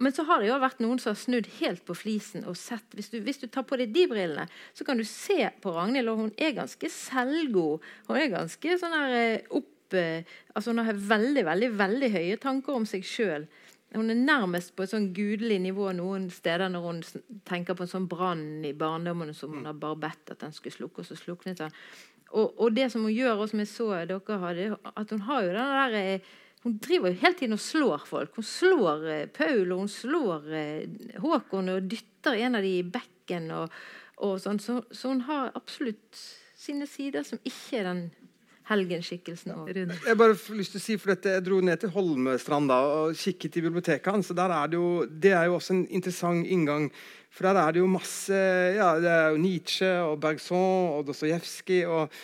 Men så har det jo vært noen som har snudd helt på flisen og sett Hvis du, hvis du tar på deg de brillene, så kan du se på Ragnhild, og hun er ganske selvgod. Hun er ganske sånn her eh, opp eh, Altså hun har veldig, veldig, veldig høye tanker om seg sjøl. Hun er nærmest på et sånn gudelig nivå noen steder når hun tenker på en sånn brann i barndommen som hun har bare bedt at den skulle slukke, og så sluknet den. Og, og det som hun gjør, og som jeg så dere hadde, at hun har jo den der eh, hun driver jo hele tiden og slår folk. Hun slår eh, Paul og hun slår eh, Håkon og dytter en av de i bekken. Og, og sånn. så, så hun har absolutt sine sider som ikke er den helgenskikkelsen. Og, Rune. Jeg bare lyst til å si, for dette, jeg dro ned til Holmestrand da, og kikket i biblioteket hans. er Det jo, det er jo også en interessant inngang. For der er det jo masse ja, det er jo Nietzsche og Bergson og Dostojevskij. Og,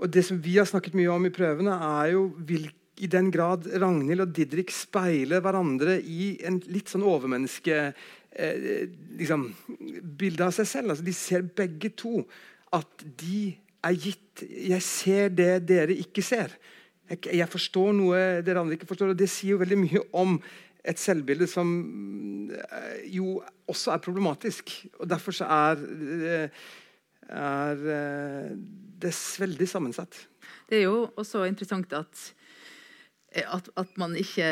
og det som vi har snakket mye om i prøvene, er jo hvil, i den grad Ragnhild og Didrik speiler hverandre i en litt sånn overmenneske eh, liksom, bilde av seg selv. Altså, de ser begge to at de er gitt Jeg ser det dere ikke ser. Jeg, jeg forstår noe dere andre ikke forstår. og Det sier jo veldig mye om et selvbilde som eh, jo også er problematisk. Og derfor så er, eh, er eh, det veldig sammensatt. Det er jo også interessant at, at, at man ikke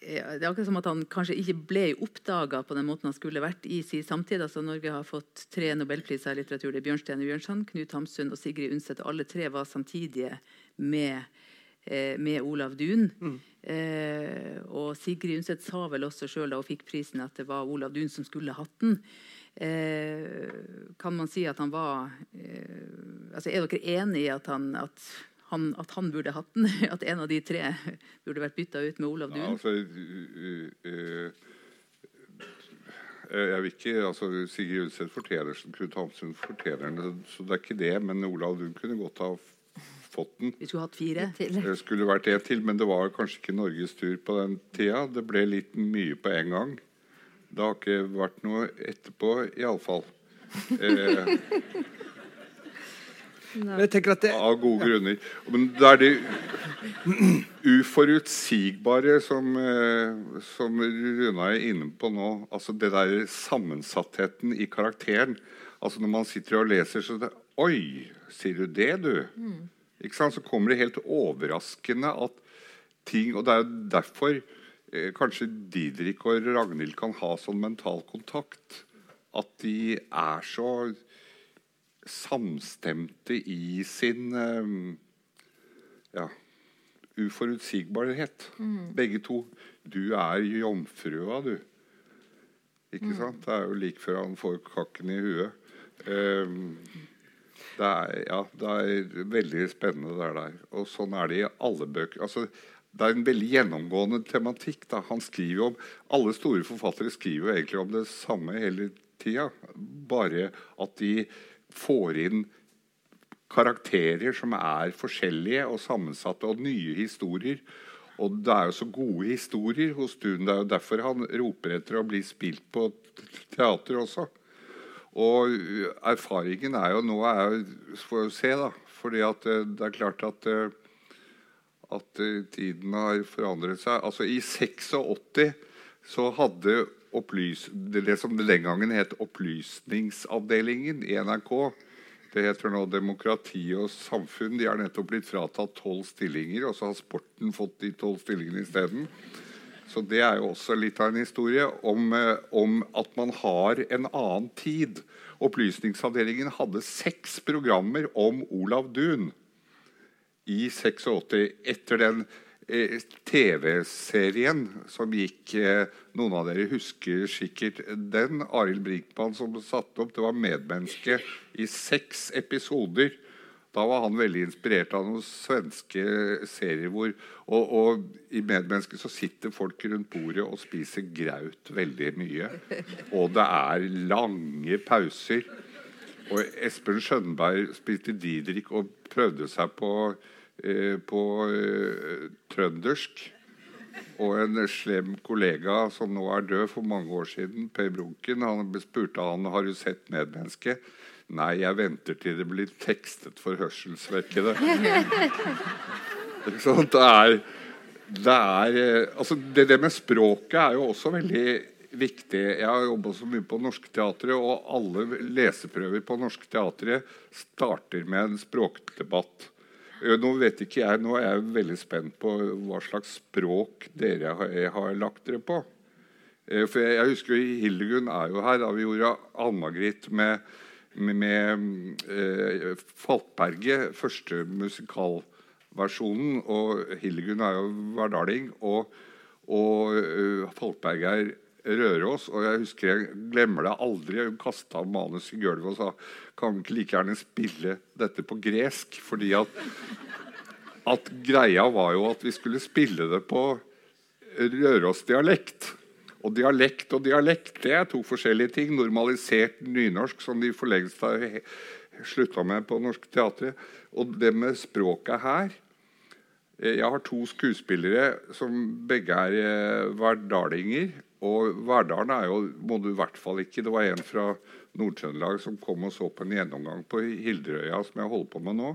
Det er akkurat som at han kanskje ikke ble oppdaga på den måten han skulle vært i sin samtid. Altså, Norge har fått tre nobelpriser i litteratur. Det er Bjørnstjerne Bjørnson, Knut Hamsun og Sigrid Undset. Alle tre var samtidige med, eh, med Olav Duun. Eh, og Sigrid Undset sa vel også sjøl da hun fikk prisen, at det var Olav Duun som skulle hatt den. Eh, kan man si at han var eh, altså Er dere enig i at han, at han, at han burde hatt den? At en av de tre burde vært bytta ut med Olav Ja, altså, uh, uh, uh, jeg vil ikke, altså Sigrid Undset fortjener den, Knut Hamsun fortjener den, så det er ikke det. Men Olav Duun kunne godt ha fått den. Vi skulle hatt fire. til. Det skulle vært en til, men det var kanskje ikke Norges tur på den tida. Det ble litt mye på en gang. Det har ikke vært noe etterpå, iallfall. Eh, Men jeg tenker at det, av gode grunner. Men det er det uforutsigbare som, eh, som Runa er inne på nå. altså Det der sammensattheten i karakteren. altså Når man sitter og leser, så det, Oi, sier du det, du? Ikke sant? Så kommer det helt overraskende at ting Og det er jo derfor eh, kanskje Didrik og Ragnhild kan ha sånn mental kontakt. At de er så samstemte i sin eh, ja, uforutsigbarhet. Begge to. Du er jomfrua, du. Ikke sant? Det er jo like før han får kakken i huet. Um, det er, ja, det er veldig spennende det der. Og sånn er det i alle bøker. Altså, det er en veldig gjennomgående tematikk. Da. Han skriver om, Alle store forfattere skriver jo egentlig om det samme hele tida. Bare at de får inn karakterer som er forskjellige og sammensatte, og nye historier. Og det er jo så gode historier hos Dun. Det er jo derfor han roper etter å bli spilt på teater også. Og erfaringen er jo nå er jo, Får jo se, da. Fordi eh, det er klart at, eh, at eh, tiden har forandret seg. Altså I 86 så hadde opplys, det som den gangen het Opplysningsavdelingen i NRK det heter nå Demokrati og samfunn. De har nettopp blitt fratatt tolv stillinger, og så har sporten fått de tolv stillingene isteden. Så det er jo også litt av en historie om, eh, om, at man har en annen tid. Opplysningsavdelingen hadde seks programmer om Olav Duun i 86. Etter den TV-serien som gikk eh, Noen av dere husker sikkert den. Arild Brinkmann som satte opp. Det var medmenneske i seks episoder. Da var han veldig inspirert av noen svenske serier hvor og, og, i Medmennesket så sitter folk rundt bordet og spiser graut veldig mye. Og det er lange pauser. Og Espen Skjønberg spilte Didrik og prøvde seg på Eh, på eh, trøndersk. Og en slem kollega som nå er død for mange år siden, Per Brunken, han spurte han har du sett 'Medmenneske'. Nei, jeg venter til det blir tekstet for hørselsvekkede. Det er, det er eh, altså det, det, med språket er jo også veldig viktig. Jeg har jobba så mye på Norske Teatret, og alle leseprøver på Norske Teatret starter med en språkdebatt. Eh, nå vet ikke jeg, nå er jeg veldig spent på hva slags språk dere har, har lagt dere på. Eh, for jeg, jeg husker Hildegunn er jo her da vi gjorde Ann-Margrit med, med, med eh, Falkberget, første musikalversjonen. Og Hildegunn er jo Verdaling og, og uh, Falkberg er Røros. Og jeg husker jeg glemmer det aldri. Hun kasta manus i gulvet og sa kan vi ikke like gjerne spille dette på gresk. Fordi at, at greia var jo at vi skulle spille det på Røros-dialekt. Og dialekt og dialekt det er to forskjellige ting. Normalisert nynorsk, som de for lengst har slutta med på Norsk teater. Og det med språket her Jeg har to skuespillere som begge er eh, verdalinger. Og Verdalen er jo må du i hvert fall ikke. Det var en fra Nord-Trøndelag som kom og så på en gjennomgang på Hilderøya som jeg holder på med nå,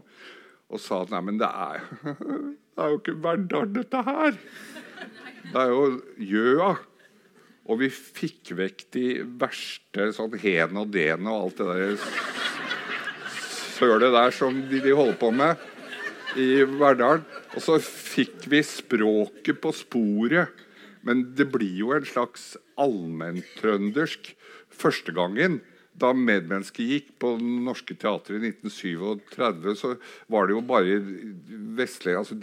og sa at nei, men det er, det er jo ikke Verdal, dette her. Det er jo Gjøa. Og vi fikk vekk de verste sånn hen og den og alt det der sølet der som de, de holder på med i Verdalen. Og så fikk vi språket på sporet men det blir jo en slags allmenntrøndersk første gangen. Da medmennesket gikk på Norske Teatret i 1937, så var det jo bare vestlige altså,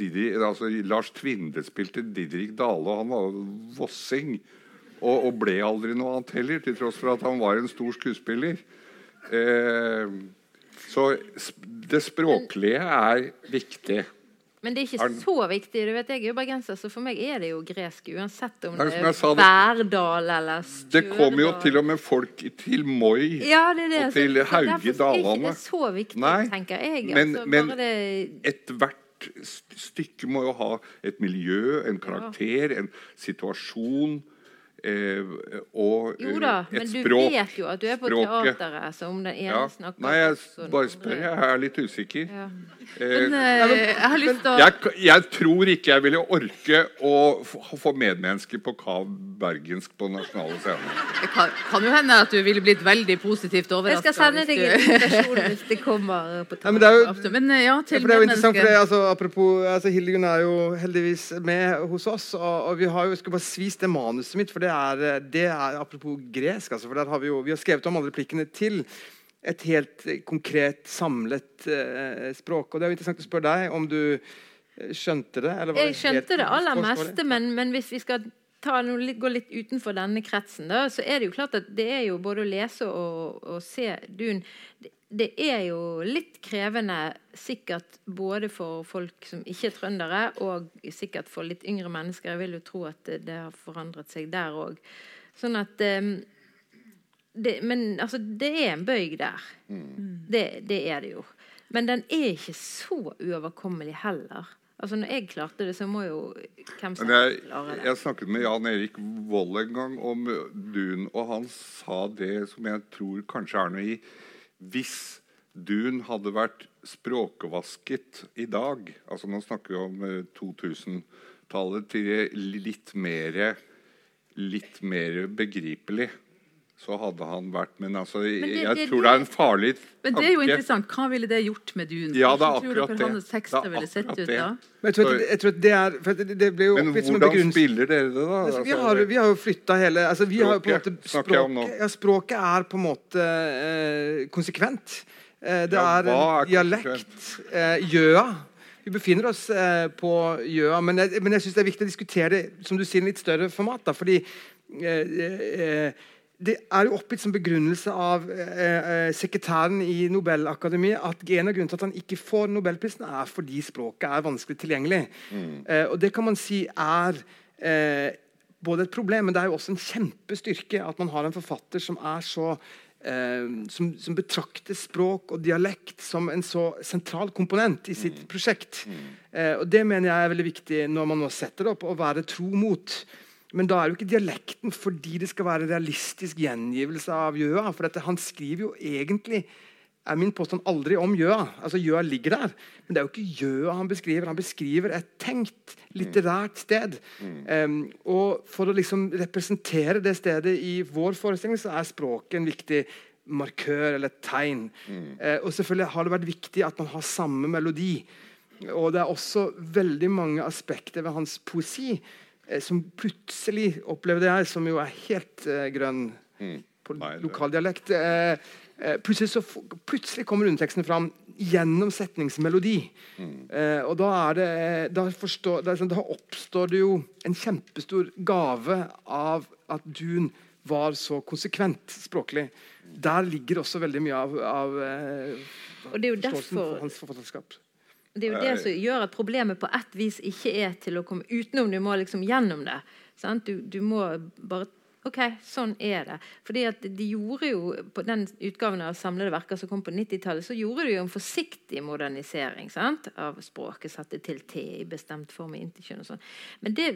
altså Lars Tvinde spilte Didrik Dale, og han var vossing. Og, og, ble aldri noe annet heller, til tross for at han var en stor skuespiller. Eh, så det språklige er viktig. Men det er ikke så viktig. du vet, Jeg er jo bergenser, så for meg er det jo gresk. Uansett om det er Værdal eller Stjørdal. Det kommer jo til og med folk til Moi ja, det det. og til Hauge Dalane. Derfor er ikke det så viktig, Nei, tenker jeg. Men, altså, men det... ethvert stykke må jo ha et miljø, en karakter, en situasjon Eh, og jo da, et men du vet jo at du er på språket. teateret. Så om den ene ja. snakker Nei, jeg bare spør. Jeg er litt usikker. Ja. Eh, men, eh, jeg har lyst til å jeg, jeg, tror ikke jeg ville orke å få medmennesker på Kav bergensk på nasjonale scener. Det kan, kan, jo hende at du ville blitt veldig positivt overraska. Jeg skal sende deg en invitasjon hvis det kommer på ja, men jo, men, ja, til for det er jo interessant, for det, altså, apropos, altså, Hildegunn er jo heldigvis med hos oss, og, og vi har jo, skal bare svist det manuset mitt. for det det er, eh, det er apropos gresk. Altså, for der har vi, jo, vi har skrevet om alle replikkene til et helt konkret, samlet eh, språk. Og det er jo interessant å spørre deg om du eh, skjønte det? jeg skjønte det aller meste, men, men, hvis vi skal ta noe, gå litt utenfor denne kretsen, da, så er det jo klart at det er jo både å lese og, og se Dun det, det er jo litt krevende sikkert både for folk som ikke er trøndere, og sikkert for litt yngre mennesker. Jeg vil jo tro at det, det har forandret seg der òg. Sånn at eh, det, Men altså, det er en bøyg der. Det, det er det jo. Men den er ikke så uoverkommelig heller. Altså Når jeg klarte det, så må jo hvem som helst klare det. jeg snakket med Jan Erik Vold en gang om Dun, og han sa det som jeg tror kanskje er noe i Hvis Dun hadde vært språkvasket i dag altså Nå snakker vi om eh, 2000-tallet til litt mer Litt mer begripelig, så hadde han vært Men altså, det- jeg det- tror det er en farlig Men det er jo interessant. Hva ville det gjort med Dun? Ja, det er akkurat det. hans Det ville sett ut da? Men jeg tror, at, jeg tror at det er for det, det ble jo Men hvordan spiller dere det, da? Altså, vi, har, vi har jo flytta hele altså, vi har jo på en måte Språket språket, ja, språket er på en måte eh, konsekvent. Eh, det Ja, er hva er dialekt. Eh, Gjøa. Vi befinner oss eh, på Gjøa. Men jeg, men jeg syns det er viktig å diskutere det som du sier, i litt større format. Da, fordi eh, eh, det er jo oppgitt som begrunnelse av eh, eh, sekretæren i Nobelakademiet at en av grunnene til at han ikke får Nobelprisen, er fordi språket er vanskelig tilgjengelig. Eh, og det kan man si er eh, både et problem, men det er jo også en kjempestyrke at man har en forfatter som er så eh, som, som betrakter språk og dialekt som en så sentral komponent i sitt prosjekt. Eh, og Det mener jeg er veldig viktig når man nå setter det opp, å være tro mot. Men da er jo ikke dialekten fordi det skal være realistisk gjengivelse av Gjøa. For dette, han skriver jo egentlig er min påstand aldri om Gjøa. Altså Gjøa ligger der, men det er jo ikke Gjøa han beskriver. Han beskriver et tenkt litterært sted. Um, og For å liksom representere det stedet i vår forestilling, så er språket en viktig markør eller tegn. tegn. Uh, og selvfølgelig har det vært viktig at man har samme melodi. Og det er også veldig mange aspekter ved hans poesi som plutselig, opplevde jeg, som jo er helt eh, grønn på Nei, lokaldialekt eh, eh, plutselig, så, plutselig kommer underteksten fram gjennom setningsmelodi. Eh, og da, er det, da, forstår, det er sånn, da oppstår det jo en kjempestor gave av at Dun var så konsekvent språklig. Der ligger også veldig mye av, av eh, Og det er jo forståelsen derfor for hans forfatterskap. Det er jo det som gjør at problemet på ett vis ikke er til å komme utenom. Du må liksom gjennom det. Sant? Du, du må bare OK, sånn er det. Fordi at de gjorde jo På den utgaven av samlede verker som kom på 90-tallet, så gjorde de jo en forsiktig modernisering sant? av språket. Satte til T i bestemt form i interkjønn og sånn. Men det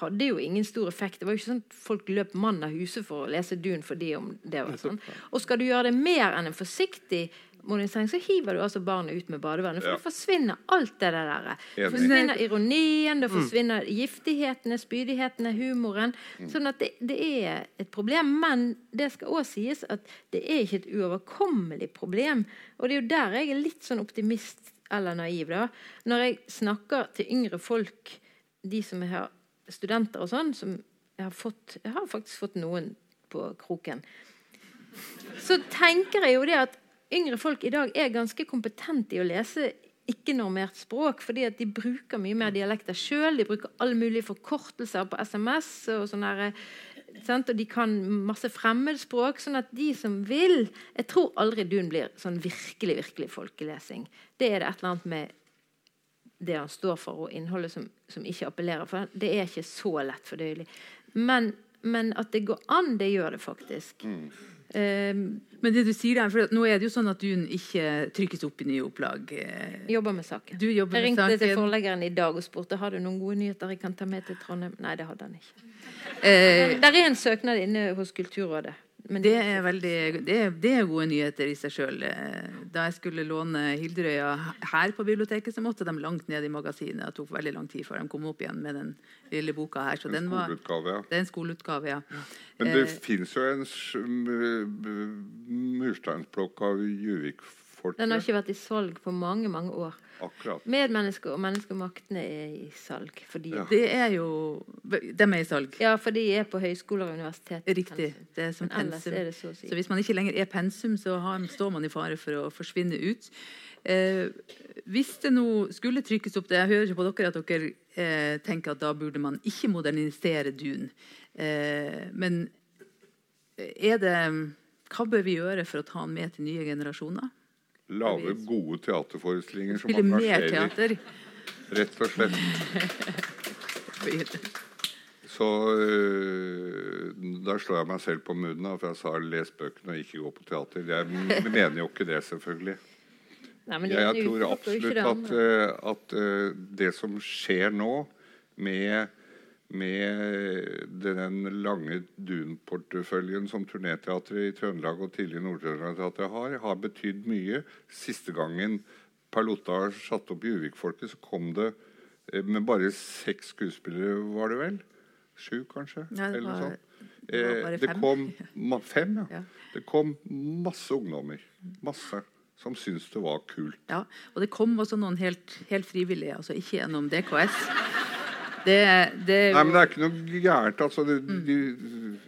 hadde jo ingen stor effekt. Det var jo ikke sånn at folk løp mann av huset for å lese Dun fordi om det var sånn. Og skal du gjøre det mer enn en forsiktig modernisering, så hiver du altså barnet ut med badevannet. For Ja. det forsvinner alt det der. Det forsvinner ironien, det forsvinner giftighetene, spydighetene, humoren. Sånn at det, det er et problem. Men det skal òg sies at det er ikke et uoverkommelig problem. Og det er jo der jeg er litt sånn optimist eller naiv. da. Når jeg snakker til yngre folk, de som har studenter og sånn, som jeg har fått Jeg har faktisk fått noen på kroken så tenker jeg jo det at yngre folk i dag er ganske kompetente i å lese ikke-normert språk, fordi de bruker mye mer dialekter sjøl. De bruker alle mulige forkortelser på SMS. og sånne? Og de kan masse fremmedspråk. sånn at de som vil Jeg tror aldri Dun blir sånn virkelig, virkelig folkelesing. Det er det et eller annet med det han står for, og innholdet som, som ikke appellerer. For det er ikke så lett fordøyelig. Men, men at det går an, det gjør det faktisk. Eh, Men det du sier der, for nå er det jo sånn at Dun ikke trykkes opp i nye opplag. Eh, jobber med saken. Du jobber Jeg ringte til forleggeren i dag og spurte har du noen gode nyheter jeg kan ta med til Trondheim. Nei, det hadde han ikke. Eh, Der er en søknad inne hos Kulturrådet. Men Det er, veldig, det, er, det er gode nyheter i seg sjøl. Da jeg skulle låne Hilderøya her på biblioteket, så måtte de langt ned i magasinet. Det tok veldig lang tid før de kom opp igjen med den lille boka her. Så den var, Skoleutgave, ja. det er en skoleutgave, ja. Men det Eh, fins jo en mursteinsblokk av Juvik folket. Den har ikke vært i salg på mange mange år. Akkurat. Medmennesker og menneskemaktene er i salg. Fordi, Ja. ja. Det er jo De er i salg. for de er på høyskoler og universitet. Riktig. Det er som Men pensum. er det så å si. Så hvis man ikke lenger er pensum, så har, står man i fare for å forsvinne ut. Eh, hvis det nå skulle trykkes opp det, Jeg hører på dere at dere eh, tenker at da burde man ikke modernisere Dun. Eh, men er det Hva bør vi gjøre for å ta den med til nye generasjoner? Lage gode teaterforestillinger som Spille engasjerer, teater? rett og slett. Så øh, der slår jeg meg selv på munnen, for jeg sa 'les bøkene og ikke gå på teater'. Jeg mener jo ikke det, selvfølgelig. Nei, men det Jeg, ene tror absolutt at, øh, at øh, det som skjer nå, med, med den lange Dun-porteføljen som Turneteatret i Trøndelag og tidligere Nord-Trøndelag har, har betydd mye. Siste gangen Perlotta satte opp Juvik-folket, så kom det eh, med bare seks skuespillere, var det vel? Sju, kanskje? Nei, det Eller var- sånt. det var Eh, bare det fem. kom fem, ja. Ja. Det kom masse ungdommer. Masse. Som syntes det var kult. Ja, og det kom også noen helt, helt frivillige, altså ikke gjennom DKS. Det, det Nei, men det er ikke noe gærent. Altså, det, de,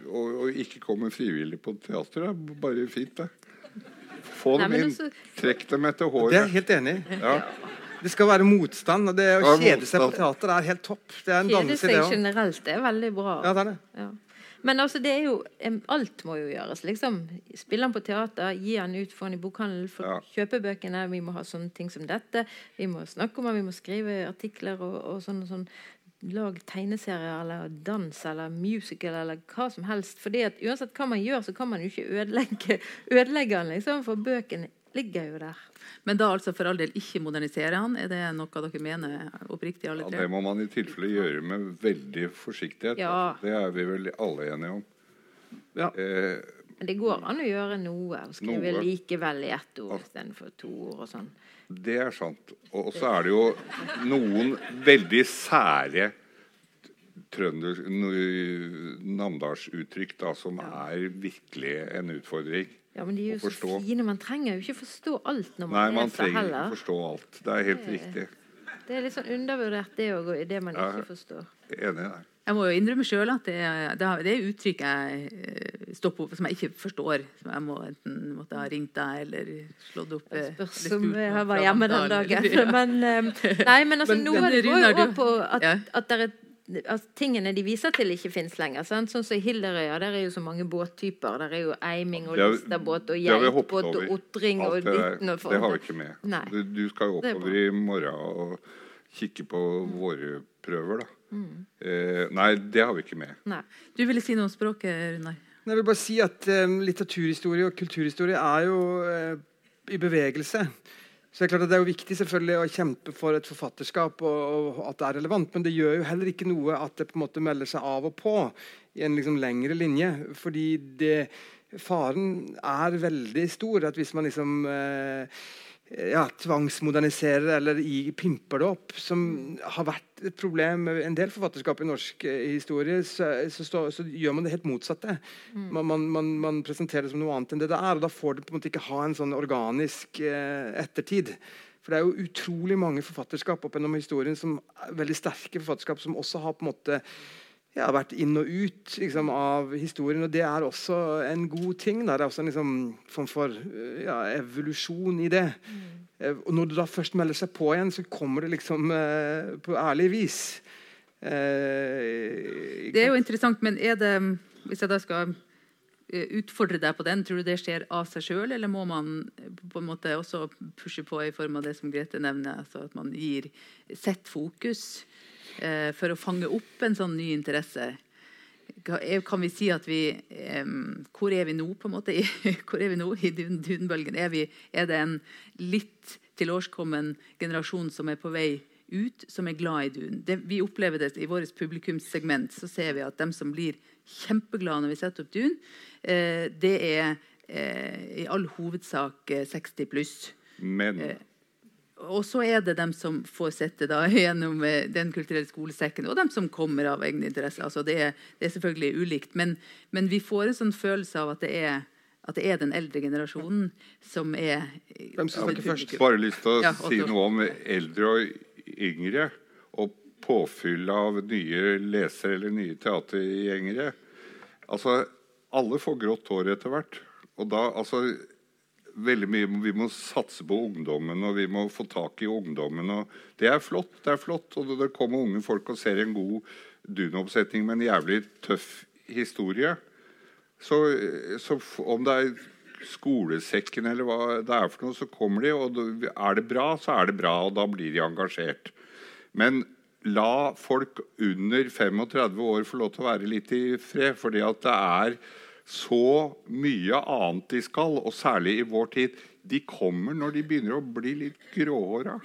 å, å ikke komme frivillig på teater er bare fint, det. Få dem inn. også- Trekk dem etter håret. Det er jeg helt enig i. Ja. Det skal være motstand. og Det å Ja, kjede seg på teater er helt topp. Det er en Kjede dannelse, seg det òg. generelt det er veldig bra. Ja, det er det. Ja. Men altså, det er jo Alt må jo gjøres. liksom. Spille den på teater, gi den ut, få han i bokhandel, få Ja. kjøpe bøkene. Vi må ha sånne ting som dette. Vi må snakke om han, vi må skrive artikler og, og sånn og sånn. Lag tegneserier eller dans eller musical eller hva som helst. Fordi at uansett hva man gjør, så kan man jo ikke ødelegge, ødelegge den, liksom. For bøkene ligger jo der. Men da altså for all del ikke modernisere han? Er det noe dere mener oppriktig, alle Ja, det må man i tilfelle gjøre med veldig forsiktighet. Ja. Altså. Det er vi vel alle enige om. Ja. Eh, Men det går an å gjøre noe. Og skrive Noe. likevel i ett ord istedenfor to ord og sånn. Det er sant. Og så er det jo noen veldig sære trønder... Namdalsuttrykk da, som er virkelig en utfordring. Ja, men de er jo så fine. Man trenger jo ikke forstå alt når man Nei, man leser trenger ikke forstå alt. Det er helt riktig. Det er litt sånn undervurdert, det òg, i det man ikke forstår. Enig der. Jeg må jo innrømme sjøl at det, det det er uttrykk jeg står stopper opp som jeg ikke forstår. Som jeg må enten måtte ha ringt deg eller slått opp Det Spørs om jeg var hjemme den dagen. eller- Men, eh, nei, men altså, Men- noe men av det går jo du- på at, Ja. at det er at tingene de viser til, ikke fins lenger. Sant? Sånn som i Hilderøya, der er jo så mange båttyper. Der er jo eiming og listerbåt og geitbåt og over. otring og ditten og det har vi ikke med. Du, du skal jo er oppover i morgen og kikke på våre prøver, da. Eh, nei, det har vi ikke med. Nei. Du ville si noe om språket, Runar? Jeg vil bare si at eh, litteraturhistorie og kulturhistorie er jo eh, i bevegelse. Så Det er klart at det er jo viktig selvfølgelig å kjempe for et forfatterskap og, og at det er relevant, men det gjør jo heller ikke noe at det på en måte melder seg av og på i en liksom lengre linje. Fordi det, faren er veldig stor. at Hvis man liksom eh, ja, tvangsmoderniserer eller i, pimper det opp, som har vært et problem med en del forfatterskap i norsk eh, historie, så, så, så, så gjør man det helt motsatte. Man, man, man, man presenterer det som noe annet enn det det er, og da får det på en måte ikke ha en sånn organisk eh, ettertid. For det er jo utrolig mange forfatterskap opp gjennom historien som er veldig sterke forfatterskap som også har på en måte ja, vært inn og ut liksom, av historien. Og det er også en god ting. Da. Det er også en liksom, form for eh, ja, evolusjon i det. Mm. Og når det da først melder seg på igjen, så kommer det liksom eh, på ærlig vis. Eh, Det er jo interessant, men er det Hvis jeg da skal eh, utfordre deg på den, tror du det skjer av seg sjøl, eller må man eh, på en måte også pushe på i form av det som Grete nevner, altså at man gir sett fokus eh, for å fange opp en sånn ny interesse? Er- Kan vi si at vi eh, Hvor er vi nå, på en måte? Hvor er vi nå i dunbølgen? Er, vi, er det en litt tilårskommen generasjon som er på vei ut, som er glad i dun? Det, vi opplever det i vårt publikumssegment. Så ser vi at de som blir kjempeglade når vi setter opp dun, eh, det er eh, i all hovedsak eh, 60 pluss. Men Og så er det dem som får sitte da gjennom eh, Den kulturelle skolesekken, og dem som kommer av egne interesser. Altså det, er, det er selvfølgelig ulikt, men, men vi får en sånn følelse av at det er at det er den eldre generasjonen som er Hvem skal snakke først? Bare lyst til å Ja, si noe om eldre og yngre. Og påfyll av nye lesere eller nye teatergjengere. Altså, alle får grått hår etter hvert. Og da, altså veldig mye, Vi må satse på ungdommen, og vi må få tak i ungdommen. og Det er flott. det er flott, og Det kommer unge folk og ser en god Dune-oppsetning med en jævlig tøff historie. Så, så om det er skolesekken eller hva det er for noe, så kommer de. Og er det bra, så er det bra, og da blir de engasjert. Men la folk under 35 år få lov til å være litt i fred. fordi at det er så mye annet de skal, og særlig i vår tid. De kommer når de begynner å bli litt gråhåra.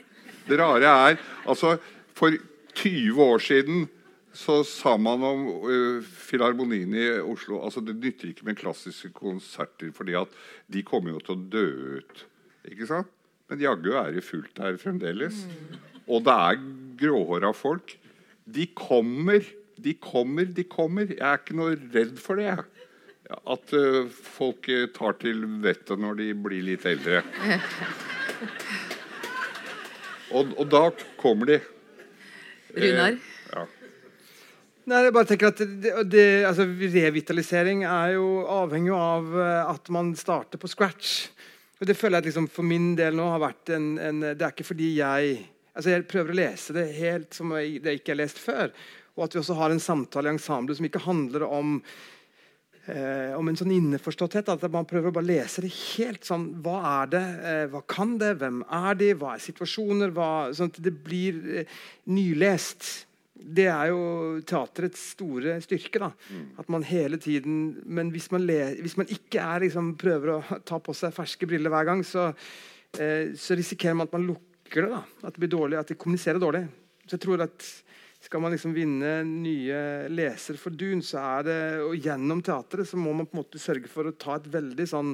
Det rare er altså For 20 år siden så sa man om uh, Filharmonien i Oslo altså Det nytter ikke med klassiske konserter, fordi at de kommer jo til å dø ut. Ikke sant? Men jaggu er det fullt her fremdeles. Og det er gråhåra folk. De kommer, de kommer, de kommer. Jeg er ikke noe redd for det. jeg. At uh, folk uh, tar til vettet når de blir litt eldre. Og, og da kommer de. Runar? Ja. Nei, jeg bare tenker at det, det, altså, Revitalisering er jo avhengig av eh, at man starter på scratch. Og Det føler jeg at liksom, for min del nå har vært en, en Det er ikke fordi jeg altså Jeg prøver å lese det helt som jeg, det ikke har lest før. Og at vi også har en samtale i ensemblet som ikke handler om eh, om en sånn innforståtthet. At man prøver å bare lese det helt sånn Hva er det? Eh, hva kan det? Hvem er de? Hva er situasjoner? Hva, sånn at det blir eh, nylest. Det er jo teaterets store styrke. da, At man hele tiden Men hvis man, le, hvis man ikke er, liksom, prøver å ta på seg ferske briller hver gang, så, eh, så risikerer man at man lukker det. da, At det blir dårlig, at de kommuniserer dårlig. Så jeg tror at skal man liksom vinne nye lesere for Dun, så er det og gjennom teatret så må man på en måte sørge for å ta et veldig sånn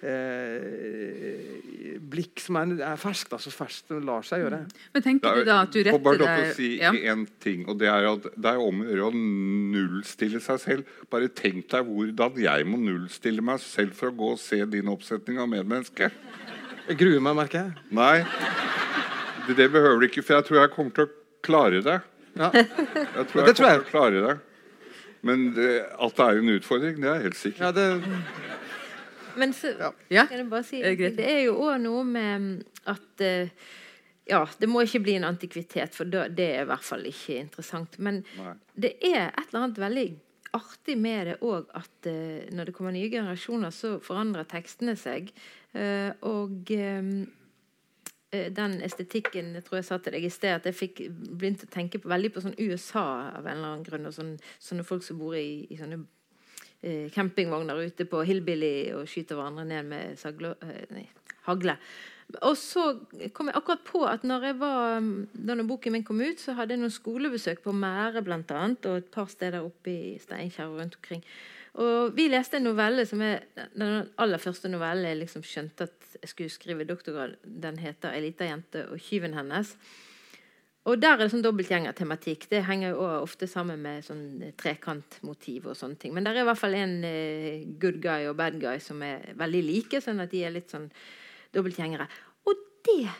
eh, blikk som er, er ferskt. Altså ferskt som lar seg gjøre. Men tenker du da at du bare retter lov til å deg si ja. én ting, og det er at det er om å gjøre å nullstille seg selv. Bare tenk deg hvordan jeg må nullstille meg selv for å gå og se din oppsetning av medmenneske. Jeg gruer meg, merker jeg. Nei, det, det behøver du ikke, for jeg tror jeg kommer til å klare det. Ja. Jeg tror jeg det tror kommer jeg. til å klare det. Men det, at det er en utfordring, det er helt sikkert. Ja, det, Men så Ja. kan jeg bare si Det er jo òg noe med at eh, Ja, det må ikke bli en antikvitet, for det er i hvert fall ikke interessant. Men Nei. det er et eller annet veldig artig med det òg at eh, når det kommer nye generasjoner, så forandrer tekstene seg. Eh, og den estetikken jeg tror jeg sa til deg i sted, at jeg fikk begynt å tenke på, veldig på sånn USA av en eller annen grunn. og sånn, sånne folk som bor i, i sånne eh, campingvogner ute på Hillbilly og skyter hverandre ned med saglo, eh, nei, hagle. Og så kom jeg akkurat på at når jeg var, da boken min kom ut, så hadde jeg noen skolebesøk på Mære annet, og et par steder oppe i Steinkjer og rundt omkring. Og vi leste en novelle som er den aller første novellen jeg liksom skjønte at jeg skulle skrive doktorgrad. Den heter 'Ei lita jente og tyven hennes'. Og der er det sånn dobbeltgjengertematikk. Det henger jo ofte sammen med sånn trekantmotiv og sånne ting. Men det er i hvert fall en eh, good guy og bad guy som er veldig like, sånn at de er litt sånn dobbeltgjengere. Og det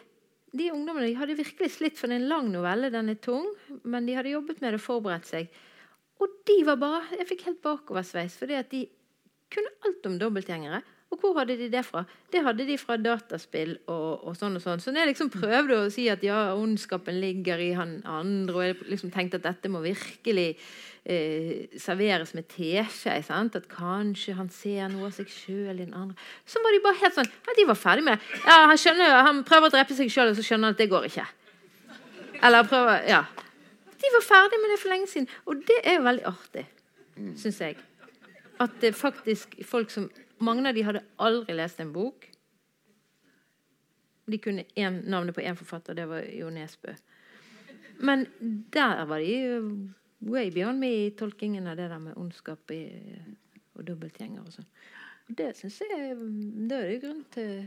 de ungdommene de hadde virkelig slitt, for det er en lang novelle, den er tung, men de hadde jobbet med det og forberedt seg. Og de var bare Jeg fikk helt bakoversveis, fordi at de kunne alt om dobbeltgjengere. Og hvor hadde de det fra? Det hadde de fra dataspill og, og sånn og sånn. Så når jeg liksom prøvde å si at ja, ondskapen ligger i han andre, og jeg liksom tenkte at dette må virkelig eh, serveres med teskje, at kanskje han ser noe av seg sjøl i den andre Så var de bare helt sånn ja, De var ferdig med det. Ja, han skjønner han prøver å drepe seg sjøl, og så skjønner han at det går ikke. Eller prøver Ja. De var ferdig med det for lenge siden. Og det er jo veldig artig, syns jeg. At det faktisk folk som Mange av de hadde aldri lest en bok. De kunne en, navnet på én forfatter, det var Jo Nesbø. Men der var de way beyond me i tolkingen av det der med ondskap i, og dobbeltgjenger og sånn. Og Det syns jeg Da er det grunn til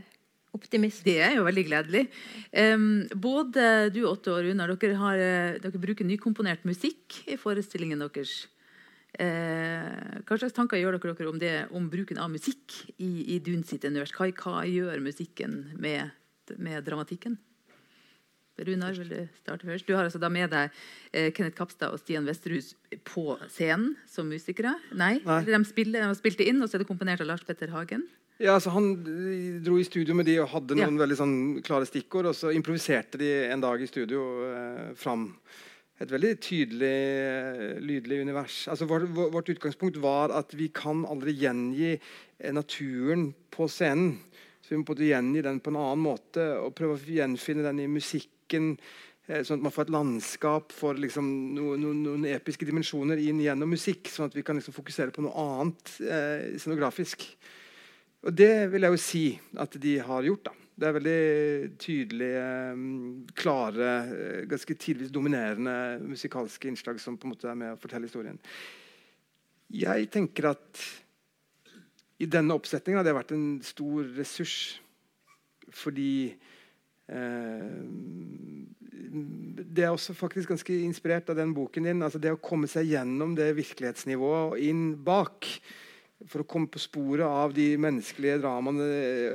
optimisme. Det er jo veldig gledelig. Um, både du Otto og Runar, dere, har, eh, dere bruker nykomponert musikk i forestillingen deres. Eh, hva slags tanker gjør dere, dere om, det, om bruken av musikk i, i Dun sitt univers? Hva, hva, gjør musikken med, med dramatikken? Runar, vil du starte først? Du har altså da med deg eh, Kenneth Kapstad og Stian Vesterhus på scenen som musikere. Nei, Nei. De, spiller, de spilte inn, og så er det komponert av Lars Petter Hagen. Ja, altså Han dro i studio med de og hadde Ja. noen veldig sånn klare stikkord. Og så improviserte de en dag i studio eh, fram et veldig tydelig, eh, lydlig univers. Altså vår, vår, Vårt utgangspunkt var at vi kan aldri gjengi eh, naturen på scenen. Så vi må både gjengi den på en annen måte og prøve å gjenfinne den i musikken. eh, Sånn at man får et landskap, får liksom no, no, noen episke dimensjoner inn gjennom musikk. Sånn at vi kan liksom fokusere på noe annet eh, scenografisk. Og det vil jeg jo si at de har gjort. da. Det er veldig tydelige, mm, klare, eh, ganske tidvis dominerende musikalske innslag som på en måte er med å fortelle historien. Jeg tenker at i denne oppsetningen har det vært en stor ressurs. Fordi eh, Det er også faktisk ganske inspirert av den boken din. altså Det å komme seg gjennom det virkelighetsnivået og inn bak for å komme på sporet av de menneskelige dramaene,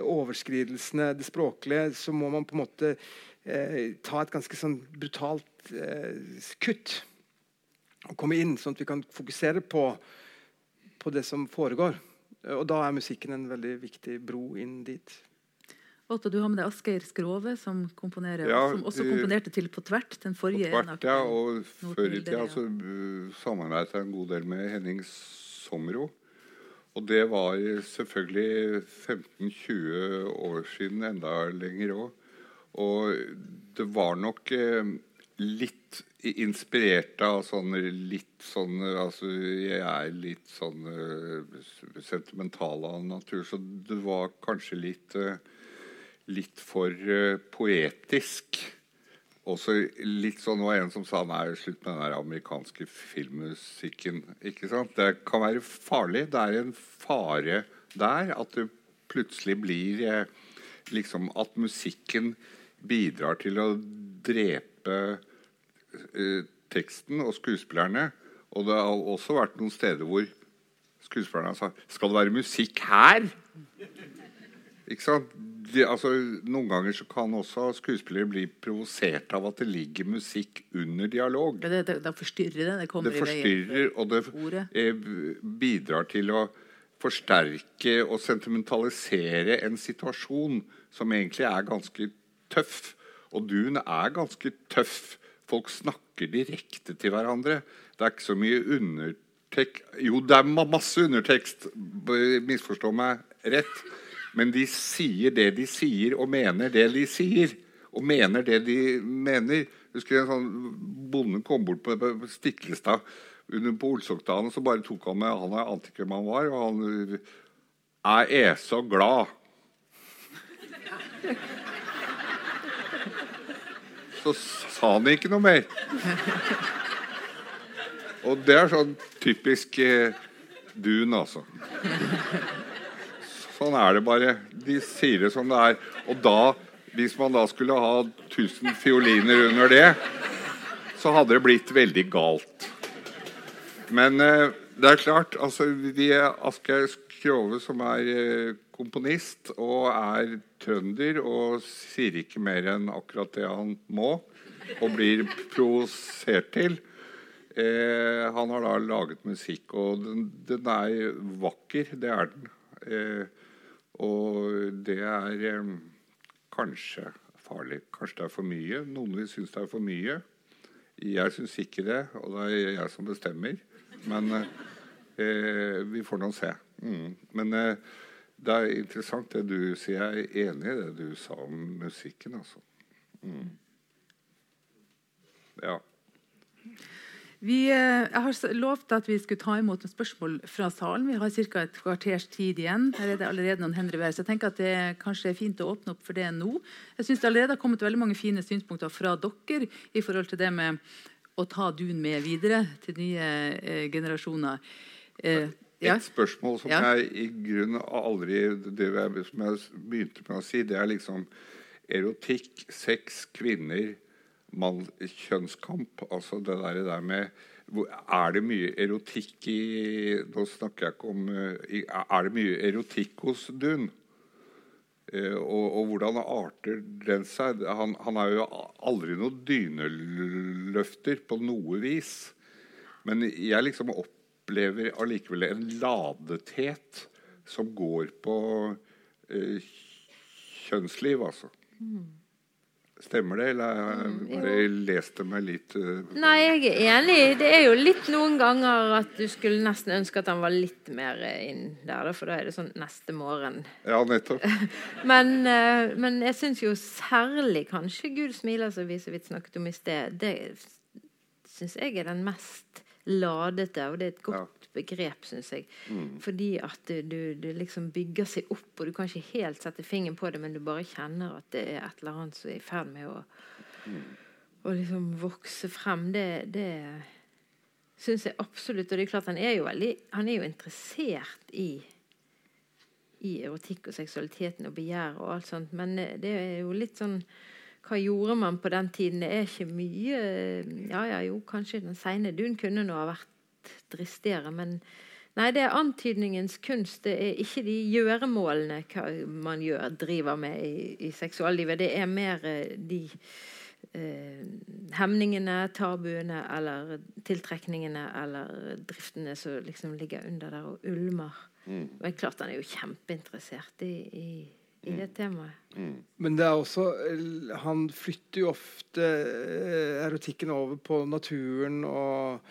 overskridelsene, det språklige, så må man på en måte eh, ta et ganske sånn brutalt eh, kutt. Og komme inn, sånn at vi kan fokusere på, på det som foregår. Og da er musikken en veldig viktig bro inn dit. Otto, du har med deg Asgeir Skrove, som, komponerer, Ja, som også komponerte til På tvert. Den forrige På tvert, ja, og før i tida ja. uh, samarbeidet jeg en god del med Henning Somro. Og det var selvfølgelig 15-20 år siden, enda lenger òg. Og det var nok eh, litt inspirert av sånn litt sånn Altså, jeg er litt sånn eh, sentimental av natur, så det var kanskje litt eh, litt for poetisk. Også litt sånn, var en som sa nei, slutt med den der amerikanske filmmusikken. ikke sant? Det kan være farlig. Det er en fare der at det plutselig blir eh, liksom At musikken bidrar til å drepe eh, teksten og skuespillerne. Og det har også vært noen steder hvor skuespillerne har sagt Skal det være musikk her? Ikke sant? De, altså, noen ganger så kan også skuespillere bli provosert av at det ligger musikk under dialog. Det, det, det, forstyrrer det. Det kommer Det forstyrrer, og det ordet. eh, bidrar til å forsterke og sentimentalisere en situasjon som egentlig er ganske tøff. Og Dune er ganske tøff. Folk snakker direkte til hverandre. Det er ikke så mye undertekst Jo, det er masse undertekst, misforstå meg rett. Men de sier det de sier, og mener det de sier. Og mener det de mener. Husker en sånn Bonden kom bort på Stiklestad under på Olsokdalen, så bare tok han med Han ante ikke hvem han var, og han Jeg er så glad. Så sa han ikke noe mer. Og det er sånn typisk eh, dun, altså. Sånn er det bare. De sier det som det er. Og da, hvis man da skulle ha 1000 fioliner under det, så hadde det blitt veldig galt. Men eh, det er klart, altså vi Asgeir Skrove, som er eh, komponist og er trønder og sier ikke mer enn akkurat det han må, og blir provosert til. Eh, han har da laget musikk, og den, den er vakker. Det er den. Eh, og det er eh, kanskje farlig. Kanskje det er for mye. Noen vil synes det er for mye. Jeg syns ikke det, og det er jeg som bestemmer. Men eh, vi får nå se. Mm. Men eh, det er interessant det du sier. Jeg er enig i det du sa om musikken, altså. Mm. Ja. Vi, eh, jeg har lovt at vi skulle ta imot noen spørsmål fra salen. Vi har ca. et kvarters tid igjen. Her er det allerede noen hender i været. Så jeg tenker at det kanskje er fint å åpne opp for det nå. Jeg synes det allerede har kommet veldig mange fine synspunkter fra dere i forhold til det med å ta Dun med videre til nye eh, generasjoner. Eh, ja. Et spørsmål som Ja. jeg i grunnen aldri det jeg, Som jeg begynte med å si, det er liksom erotikk, sex, kvinner, mann-kjønnskamp. Altså det der, med Er det mye erotikk i Nå snakker jeg ikke om eh, Er det mye erotikk hos Dun? Eh, og, og, hvordan arter den seg? Han, han er jo aldri noen dyneløfter på noe vis. Men jeg liksom opplever allikevel en ladethet som går på eh, kjønnsliv, altså. Mm. Stemmer det, eller har jeg mm, lest det meg litt uh... Nei, jeg er enig. Det er jo litt noen ganger at du skulle nesten ønske at han var litt mer inn der, for da er det sånn neste morgen. Ja, nettopp. men, uh, men, jeg syns jo særlig kanskje 'Gud smiler', som vi så vidt snakket om i sted, det syns jeg er den mest ladete, og det er et godt ja. begrep, syns jeg. Mm. Fordi at du, du, liksom bygger seg opp, og du kan ikke helt sette fingeren på det, men du bare kjenner at det er et eller annet som er i ferd med å, mm. å liksom vokse frem. Det, det syns jeg absolutt. Og det er klart, han er jo veldig Han er jo interessert i i erotikk og seksualiteten og begjær og alt sånt, men det er jo litt sånn hva gjorde man på den tiden? Det er ikke mye Ja, ja, jo, kanskje den seine dun kunne nå ha vært dristigere, men Nei, det er antydningens kunst. Det er ikke de gjøremålene man gjør, driver med i, i seksuallivet. Det er mer eh, de eh, hemningene, tabuene eller tiltrekningene eller driftene som liksom ligger under der og ulmer. Mm. Men klart han er jo kjempeinteressert i, i i det temaet. Mm. Men det er også Han flytter jo ofte eh, erotikken over på naturen og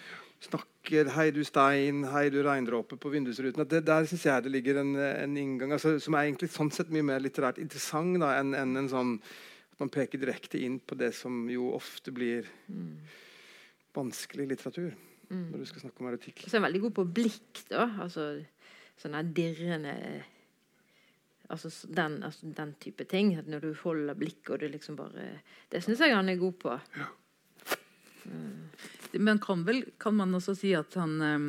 snakker 'Hei, du stein', 'Hei, du regndråpe' på vindusruten. Det, der syns jeg det ligger en, en inngang altså, som er egentlig sånn sett mye mer litterært interessant da, enn en, en sånn at man peker direkte inn på det som jo ofte blir mm. vanskelig litteratur. Mm. Når du skal snakke om erotikk. Og så er han veldig god på blikk. da, altså Sånne dirrende Altså den, altså den, type ting. At når du holder blikket og det liksom bare Det syns jeg han er god på. Ja. Mm. Men kan, vel, kan man også si at han um,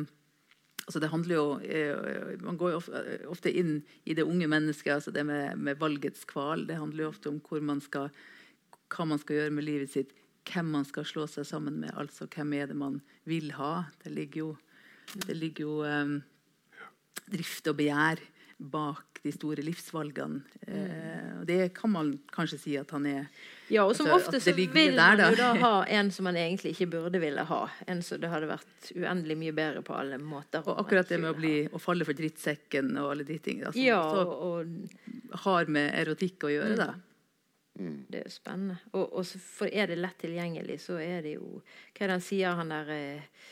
altså det handler jo uh, Man går jo ofte inn i det unge mennesket, altså det med, med, valgets kval. Det handler jo ofte om hvor man skal, hva man skal gjøre med livet sitt. Hvem man skal slå seg sammen med. altså Hvem er det man vil ha? Det ligger jo, det ligger jo um, drift og begjær bak de store livsvalgene. Eh, det kan man kanskje si at han er. Ja, og som altså, ofte så vil man jo da ha en som man egentlig ikke burde ville ha. En som det hadde vært uendelig mye bedre på alle måter. Og akkurat det med å, bli, å falle for drittsekken og alle de tingene. Altså, ja, og, har med erotikk å gjøre, mm. da. Mm. Det er spennende. Og, og for er det lett tilgjengelig, så er det jo Hva er det han sier, han der eh,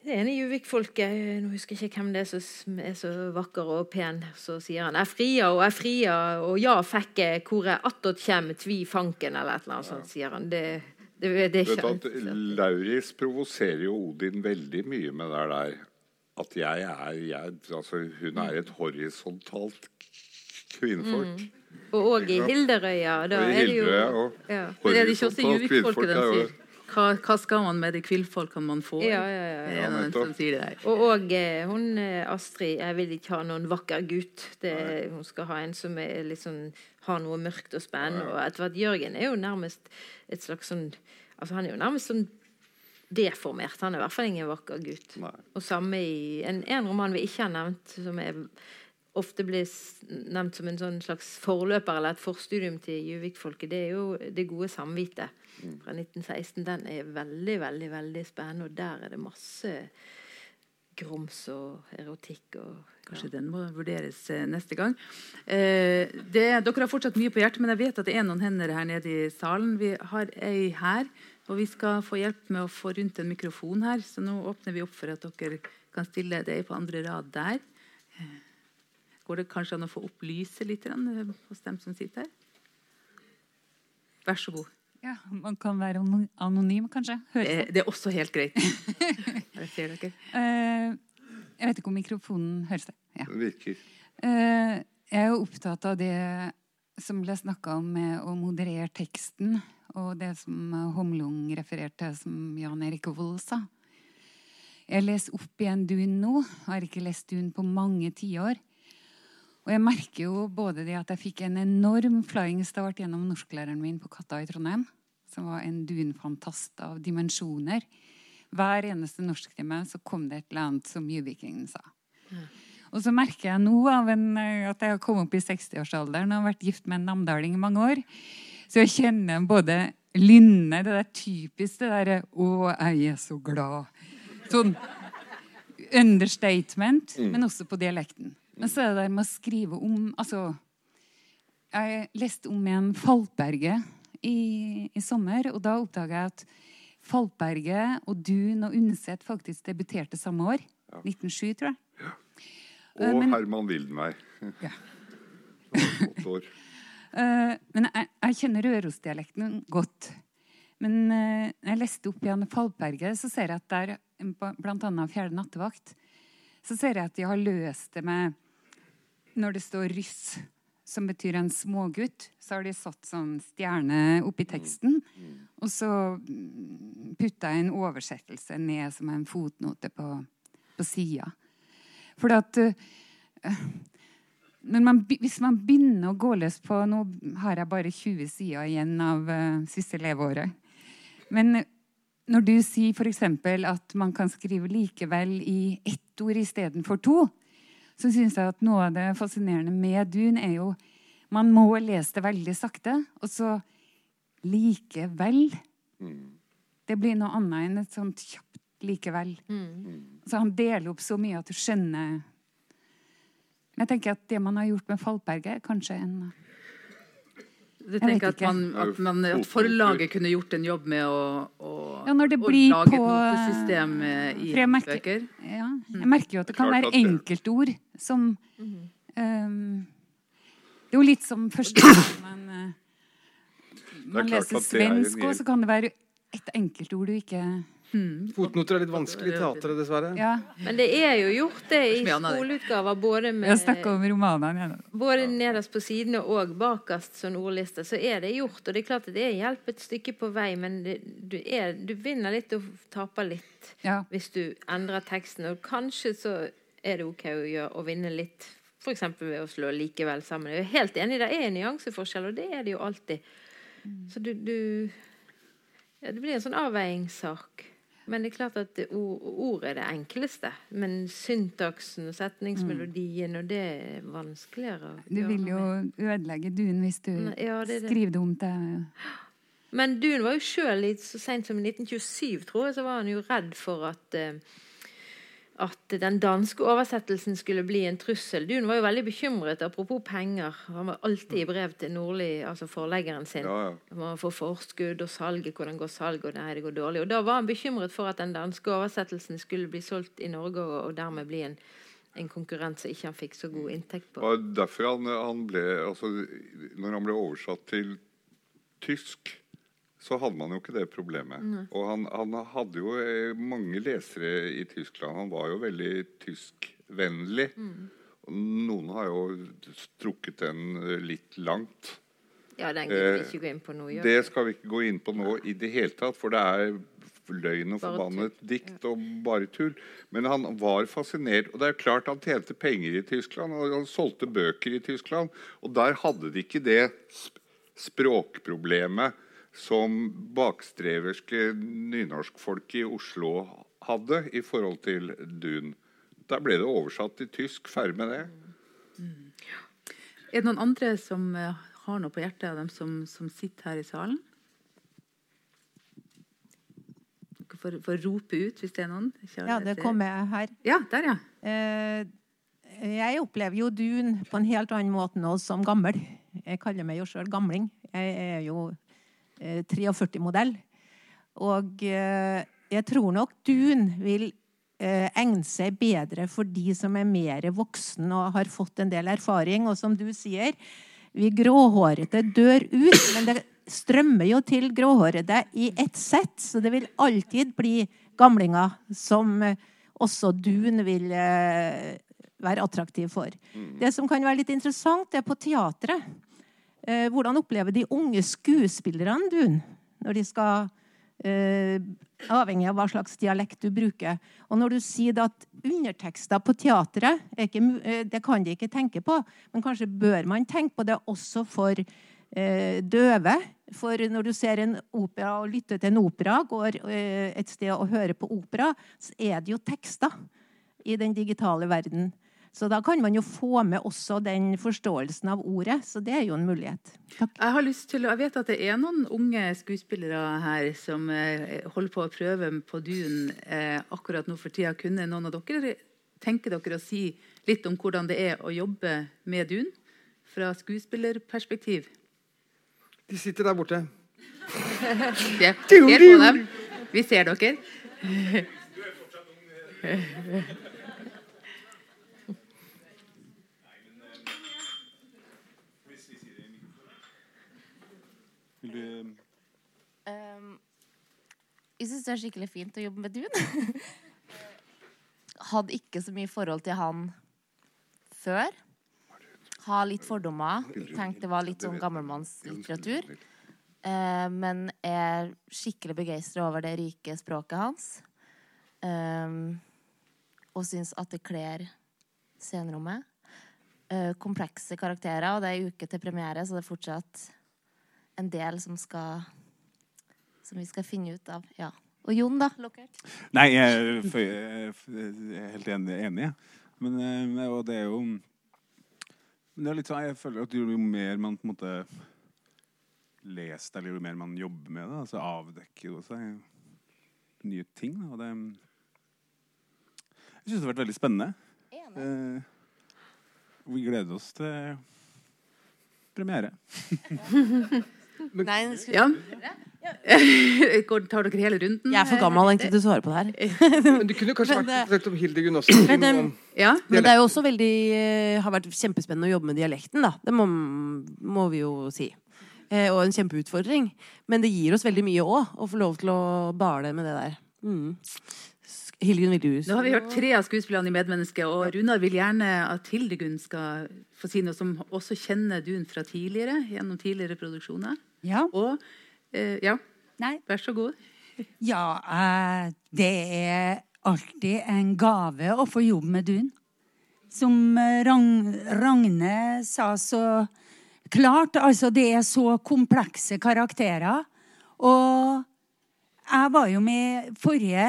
det ene Juvik-folket, nå husker jeg ikke hvem det er som er så vakker og pen, så sier han 'Jeg fria og jeg fria, og ja fikk jeg, hvor jeg attåt kjem, tvi fanken', eller et eller annet sånt, sier han. Det, det, det er ikke Lauris provoserer jo Odin veldig mye med det der. At jeg er jeg, altså Hun er et horisontalt kvinnfolk. Mm. Og òg i Hilderøya. Da er det jo ja. kvinnfolk, er det Hva, hva, skal man med de kvinnfolkene man får? Ja, ja, ja. ja sier det og, og eh, hun eh, Astrid Jeg vil ikke ha noen vakker gutt. Det, hun skal ha en som er sånn, har noe mørkt og spennende. Og etter hvert Jørgen er jo nærmest et slags sånn altså Han er jo nærmest sånn deformert. Han er i hvert fall ingen vakker gutt. Nei. Og samme i en, en, roman vi ikke har nevnt, som er, ofte blir nevnt som en sånn slags forløper eller et forstudium til Juvik-folket, det er jo Det gode samvitet fra 1916, den er veldig, veldig veldig spennende. Og der er det masse grums og erotikk. Og, Kanskje den må vurderes eh, neste gang. Eh, det, dere har fortsatt mye på hjertet, men jeg vet at det er noen hender her nede i salen. Vi har ei her, og vi skal få hjelp med å få rundt en mikrofon her. Så nå åpner vi opp for at dere kan stille det på andre rad der. Eh, går det kanskje an å få opp lyset litt hos dem som sitter her? Vær så god. Ja, Man kan være anonym, kanskje? Det, det, er også helt greit. jeg ser dere. Uh, jeg vet ikke om mikrofonen høres det. Ja. Det virker. Uh, jeg er jo opptatt av det som ble snakka om med å moderere teksten, og det som Homlung refererte, som Jan Erik Vold sa. Jeg leser opp igjen Dun nå. Har ikke lest Dun på mange tiår. Og jeg merker jo både det at jeg fikk en enorm flying start gjennom norsklæreren min på Katta i Trondheim, som var en dunfantast av dimensjoner. Hver eneste norsktime så kom det et eller annet som Juvikingen sa. Ja. Og så merker jeg nå en, eh, at jeg har kommet opp i 60-årsalderen og har vært gift med en namdaling i mange år. Så jeg kjenner både lynnet, det der typiske det derre 'Å, jeg er så glad'. Sånn understatement, mm. men også på dialekten. Men så er det der med å skrive om Altså, jeg leste om igjen Falkberget i, i sommer, og da oppdaga jeg at Falkberget og Dun og Undset faktisk debuterte samme år. Ja. 1907, tror jeg. Ja. Og men, Herman Wildenvey. Ja. år. Uh, men jeg, jeg kjenner Rørosdialekten godt. Men når jeg leste opp igjen Falkberget, så ser jeg at der, bl.a. Fjerde nattevakt, så ser jeg at de har løst det med Når det står ryss, som betyr en smågutt, så har de satt sånn stjerne oppi teksten. Og så putta jeg en oversettelse ned som en fotnote på, på sida. For at uh, man, hvis man begynner å gå løs på Nå har jeg bare 20 sider igjen av uh, siste leveåret. Men når du sier f.eks. at man kan skrive likevel i ett ord istedenfor to, så syns jeg at noe av det fascinerende med Dun er jo Man må lese det veldig sakte, og så likevel. Mm. Det blir noe annet enn et sånt kjapt likevel. Mm. Så han deler opp så mye at du skjønner jeg tenker at det man har gjort med Falkberget, er kanskje en du tenker at, man, at, man, at, forlaget kunne gjort en jobb med å, å, ja, når det blir lage på, et notesystem i merker, bøker? Ja, jeg merker jo at det kan være enkeltord som um, Det er jo litt som første gang man, uh, man leser svensk, og så kan det være et enkeltord du ikke Hmm. Fotnoter er litt vanskelig i teatret, dessverre. Ja. Men det er jo gjort, det, i skoleutgaver. Både, med, om romanene, både nederst på sidene og bakerst som ordliste, så er det gjort. Og det er klart at det er hjelp et stykke på vei, men det, du, er, du, vinner litt og taper litt ja. hvis du endrer teksten. Og kanskje så er det OK å, gjøre, å vinne litt, f.eks. ved å slå likevel sammen. Jeg er helt enig, det er en nyanseforskjell, og det er det jo alltid. Mm. Så du, du ja, Det blir en sånn avveiingssak. Men det er klart at ord er det enkleste. Men syntaksen og setningsmelodien, og det er vanskeligere. Du vil jo ødelegge Dun hvis du ja, det det. skriver dumt. Men Dun var jo sjøl så seint som i 1927, tror jeg, så var han jo redd for at uh, at den danske oversettelsen skulle bli en trussel. Dun var jo veldig bekymret, apropos penger. Han var alltid i brev til Nordli, altså forleggeren sin. Ja, ja. For forskudd og salget, hvordan går salget, og nei, det går dårlig. Og Da var han bekymret for at den danske oversettelsen skulle bli solgt i Norge, og, og dermed bli en, en konkurrent som ikke han fikk så god inntekt på. Og derfor han, han ble, altså, når han ble oversatt til tysk så hadde man jo ikke det problemet. Mm. Og han, han, hadde jo eh, mange lesere i Tyskland. Han var jo veldig tyskvennlig. Mm. Noen har jo strukket den eh, litt langt. Ja, den gidder vi ikke gå inn på nå. Det skal vi ikke gå inn på nå i det hele tatt, for det er løgn og forbannet dikt og bare tull. Men han var fascinert. Og det er klart han tjente penger i Tyskland, og han solgte bøker i Tyskland. Og der hadde de ikke det språkproblemet som bakstreverske nynorskfolk i Oslo hadde i forhold til Dun. Da ble det oversatt til tysk. Ferdig med det. Mm. Er det noen andre som eh, har noe på hjertet av dem som, som sitter her i salen? Dere får, får rope ut hvis det er noen. Ja, det kommer jeg her. Ja, der, ja. Eh, jeg opplever jo Dun på en helt annen måte nå som gammel. Jeg kaller meg jo sjøl gamling. Jeg er jo 43-modell. Eh, og eh, jeg tror nok Dun vil eh, egne seg bedre for de som er mer voksen og har fått en del erfaring. Og som du sier, vi gråhårete dør ut, men det strømmer jo til gråhårede i ett sett, så det vil alltid bli gamlinger som også Dun vil være attraktiv for. Mm. Det som kan være litt interessant, er på teatret. Eh, hvordan opplever de unge skuespillerne du, når de skal eh, Avhengig av hva slags dialekt du bruker. Og når du sier at undertekster på teatret ikke, eh, Det kan de ikke tenke på, men kanskje bør man tenke på det også for døve For når du ser en opera og lytter til en opera, går et sted og hører på opera, så er det jo tekster i den digitale verden. Så da kan man jo få med også den forståelsen av ordet. Så det er jo en mulighet. Takk. Jeg har lyst til, jeg vet at det er noen unge skuespillere her som eh, holder på å prøve på Dun eh, akkurat nå for tida. Kunne noen av dere tenke dere å si litt om hvordan det er å jobbe med Dun fra skuespillerperspektiv? De sitter der borte. Se, se på dem. Vi ser dere. Vil du Um, jeg syns det er skikkelig fint å jobbe med Dun. Hadde ikke så mye forhold til han før. Har litt fordommer. Tenkte det var litt sånn gammelmannslitteratur. Uh, men er skikkelig begeistra over det rike språket hans. Um, og syns at det kler scenerommet. Uh, komplekse karakterer, og det er uke til premiere, så det er fortsatt en del som skal som vi skal finne ut av. Ja. Og Jon, da? Lokert? Nei, jeg er, helt enig. Men, eh, og det er jo men det er litt sånn, Jeg føler at jo mer man på en måte leser det, eller jo mer man jobber med det, så avdekker jo seg nye ting. Og det Jeg syns det har vært veldig spennende. Enig. vi gleder oss til premiere. Nei, skal- Ja. Tar dere hele runden? Jeg er for gammel egentlig til å svare på det her. Men du kunne kanskje vært litt om Hildegunn også. Men, om- um, Ja. Men det er jo også veldig eh, har vært kjempespennende å jobbe med dialekten, da. Det må, må vi jo si. Eh, og en kjempeutfordring. Men det gir oss veldig mye òg, å få lov til å bale med det der. Mm. Hildegunn, vil du Nå har vi hørt tre av skuespillerne i Medmennesket, og Runar vil gjerne at Hildegunn skal få si noe som også kjenner du fra tidligere, gjennom tidligere produksjoner. Ja. Og eh, ja, Nei. vær så god. Ja, eh, det er alltid en gave å få jobb med Dun. Som eh, Ragn Ragne sa så klart, altså det er så komplekse karakterer. Og jeg var jo med forrige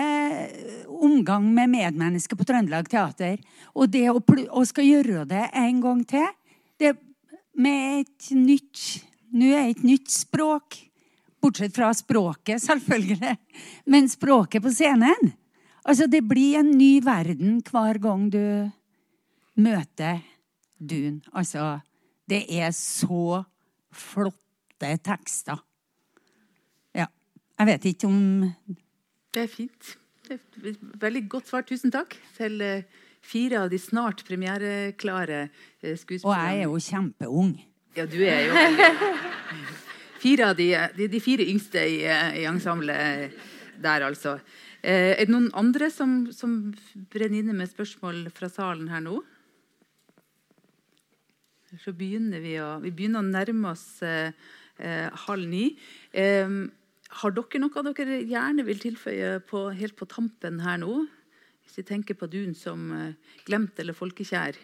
omgang med medmennesker på Trøndelag Teater. Og det å, å skal gjøre det en gang til, det med et nytt Nå er det et nytt språk. Bortsett fra språket, selvfølgelig. Men språket på scenen. Altså, det blir en ny verden hver gang du møter Dun. Altså, det er så flotte tekster. Ja. Jeg vet ikke om Det er fint. Det er veldig godt svar. Tusen takk til eh, fire av de snart premiereklare skuespillerne. Og jeg er jo kjempeung. Ja, du er jo Fire av de, de, de fire yngste i, i ensemblet der, altså. Eh, er det noen andre som, som brenner inne med spørsmål fra salen her nå? Så begynner vi å, vi begynner å nærme oss eh, eh, halv ni. Eh, har dere noe dere gjerne vil tilføye på, helt på tampen her nå? Hvis vi tenker på Dun som eh, glemt eller folkekjær.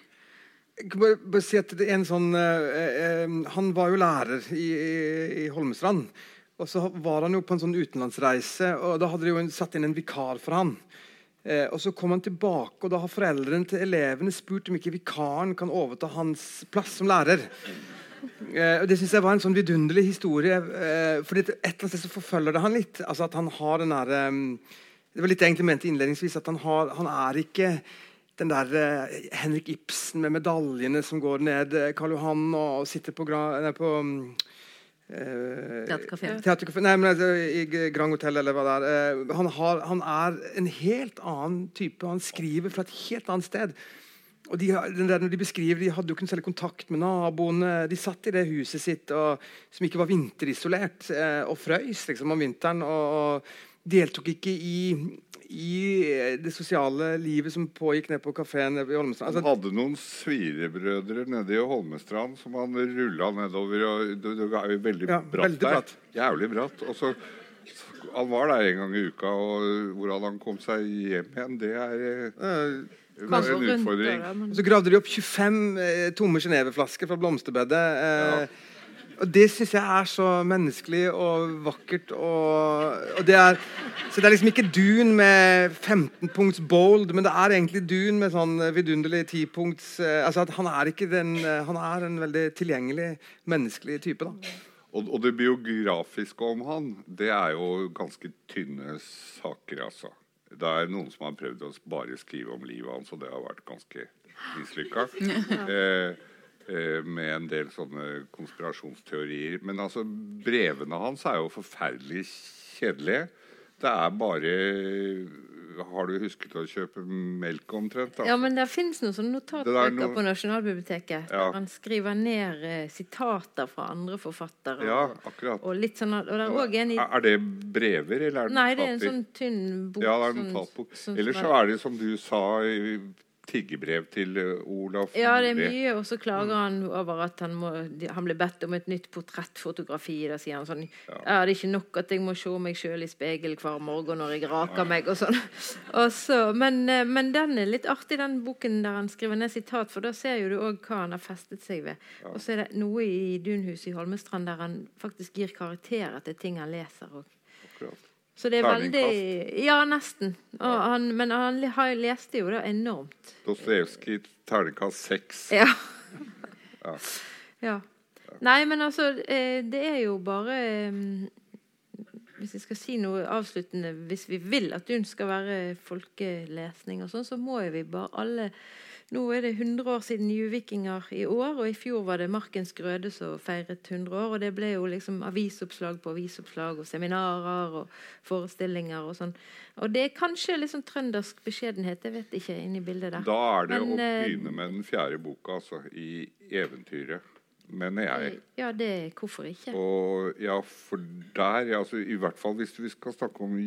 Bare, bare si at det er en sånn eh, eh, Han var jo lærer i, i, i Holmestrand. Og så var han jo på en sånn utenlandsreise, og da hadde de jo satt inn en vikar for han. Eh, og Så kom han tilbake, og da har foreldrene til elevene spurt om ikke vikaren kan overta hans plass som lærer. Eh, og Det synes jeg var en sånn vidunderlig historie. Eh, fordi et eller annet sted så forfølger det han litt. Altså at han har den der, eh, Det var litt egentlig mente innledningsvis, at han, har, han er ikke den der eh, Henrik Ibsen med medaljene som går ned eh, Karl Johan og, og sitter på, nei, på mm, eh, Teaterkafé. Teatercafé, Nei, men altså, I Grand Hotel eller hva det er. Eh, han, har, han er en helt annen type. Han skriver fra et helt annet sted. Og de, den der, når de beskriver, de hadde jo ikke særlig kontakt med naboene. De satt i det huset sitt og, som ikke var vinterisolert, eh, og frøys liksom, om vinteren. Og, og deltok ikke i, i det sosiale livet som pågikk nede på kafeen i Holmestrand. Han Altså, hadde noen svirebrødre nede i Holmestrand som han rulla nedover. og Det, det er jo veldig Ja, bratt veldig der. bratt. Jævlig bratt. Og så, han var der en gang i uka, og hvordan han kom seg hjem igjen, det er eh, eh, Kanskje en utfordring. døra, men- så gravde de opp 25 eh, tomme Genéve-flasker fra blomsterbedet. Eh, Og det syns jeg er så menneskelig og vakkert. Og, og det er, så det er liksom ikke Dune med 15 punkts bold, men det er egentlig Dune med sånn vidunderlig 10 punkts eh, altså at han er, ikke den, eh, han er en veldig tilgjengelig, menneskelig type. da. Og, og det biografiske om han, det er jo ganske tynne saker, altså. Det er noen som har prøvd å bare skrive om livet hans, og det har vært ganske mislykka. Eh, med en del sånne konspirasjonsteorier. Men altså, brevene hans er jo forferdelig kjedelige. Det er bare Har du husket å kjøpe melk omtrent? da? Ja, men det fins noen sånne notatbøker noe- på Nasjonalbiblioteket. Ja. Der han skriver ned eh, sitater fra andre forfattere. Ja, akkurat. og litt sånn, og det er også en i Er det brever, eller er det Nei, det er en sånn tynn bok. Ja, det er notatbok. sånn Eller så er det som du sa, i tiggebrev til eh, Olaf Ja, det er mye, og så klager han over at han, må, han ble bedt om et nytt portrettfotografi. Da sier han sånn ja. Det er ikke nok at jeg må se meg sjøl i spegel hver morgen når jeg raker meg, og sånn. Og så, men, eh, men den er litt artig, den boken der han skriver ned sitat, for da ser jo du òg hva han har festet seg ved. Og så er det noe i Dunhuset i Holmestrand der han faktisk gir karakterer til ting han leser òg. Akkurat. Så det er veldig Ja, nesten. Han, men han har- leste jo det enormt. Dostojevskij, terningkast seks. Ja. Ja. ja. Nei, men altså, eh, det er jo bare eh, Hvis jeg skal si noe avsluttende Hvis vi vil at UNN skal være folkelesning og sånn, så må vi bare alle Nå er det 100 år siden Juvikinger i år, og i fjor var det Markens Grøde som feiret 100 år. Og det ble jo liksom avisoppslag på avisoppslag og seminarer og forestillinger og sånn. Og det er kanskje liksom trøndersk beskjedenhet, jeg vet ikke, inni bildet der. Da er det Men, å eh, begynne med den fjerde boka, altså, i eventyret. Mener jeg. Ja, det Hvorfor ikke? Og ja, for der ja, altså, I hvert fall hvis vi skal snakke om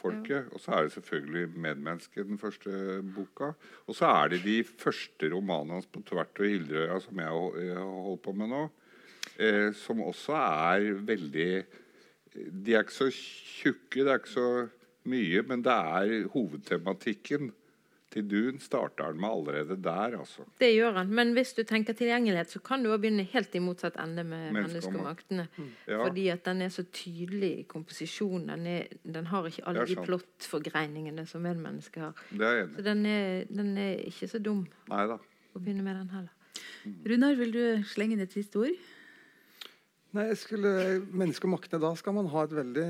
Gjøvik-folket. Og så er det selvfølgelig 'Medmenneske', den første boka. Og så er det de første romanene hans på Tvert og Hildrøya som jeg har holdt på med nå. Eh, som også er veldig De er ikke så tjukke, det er ikke så mye, men det er hovedtematikken til Dun starter han med allerede der, altså. Det gjør han. Men hvis du tenker tilgjengelighet, så kan du også begynne helt i motsatt ende med menneske og maktene'. Ja. Fordi at den er så tydelig i komposisjonen. Den, er, den har ikke alle de plottforgreiningene som medmennesker har. Det er enig Så den er, den er ikke så dum Neida. å begynne med den heller. Runar, vil du slenge inn et siste ord? Nei, jeg skulle, Menneske og maktene, da skal man ha et veldig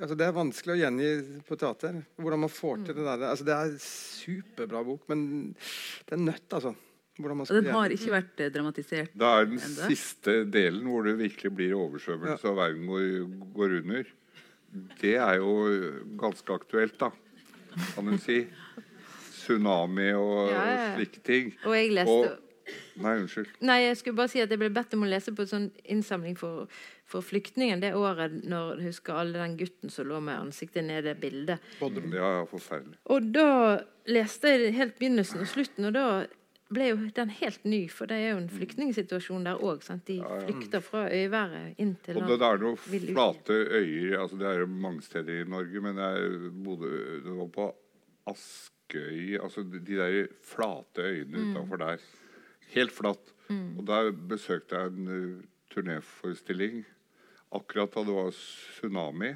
altså Det er vanskelig å gjengi på teater. Hvordan man får til det der. Altså Det er en superbra bok, men det er nødt, altså. Den har ikke vært eh, dramatisert Det er den enda. siste delen hvor det virkelig blir oversvømmelse og verden går, går under. Det er jo ganske aktuelt, da, kan du si. Tsunami og, Ja, ja, ja. og slike ting. Og jeg leste Og- Nei, unnskyld. Nei, jeg skulle bare si at jeg ble bedt om å lese på en sånn innsamling for, for flyktningen det året når jeg husker alle den gutten som lå med ansiktet ned i det bildet. Ja, er forferdelig. Og da leste jeg helt begynnelsen og slutten, og da ble jo den helt ny, for det er jo en flyktningsituasjon der òg. De flykter fra øyværet inn til Og det er noen flate øyer altså Det er jo mange steder i Norge, men jeg bodde det var på Askøy altså De de der flate øyene Mm. utenfor der. Helt flatt. Og der besøkte jeg en uh, turnéforestilling akkurat da det var tsunami.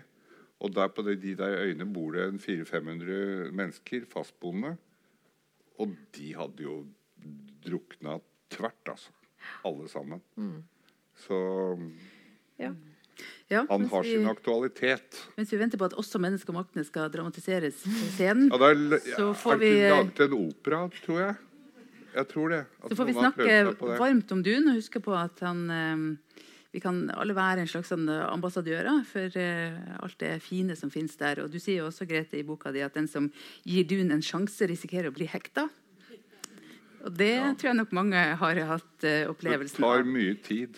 Og der på de, de der øyene bor det 400-500 mennesker, fastboende. Og de hadde jo drukna tvert, altså. Alle sammen. Så Ja. Ja, han har vi- sin aktualitet. Mens vi venter på at også 'Mennesket og maktene skal dramatiseres på scenen, Ja, er, så får vi laget en opera, tror jeg. Jeg tror det. at Så får vi snakke varmt om Dun og huske på at han eh, Vi kan alle være en slags sånn ambassadører for eh, alt det fine som finnes der. Og du sier jo også, Grete, i boka di at den som gir Dun en sjanse, risikerer å bli hekta. Og det tror jeg nok mange har hatt eh, Det tar mye tid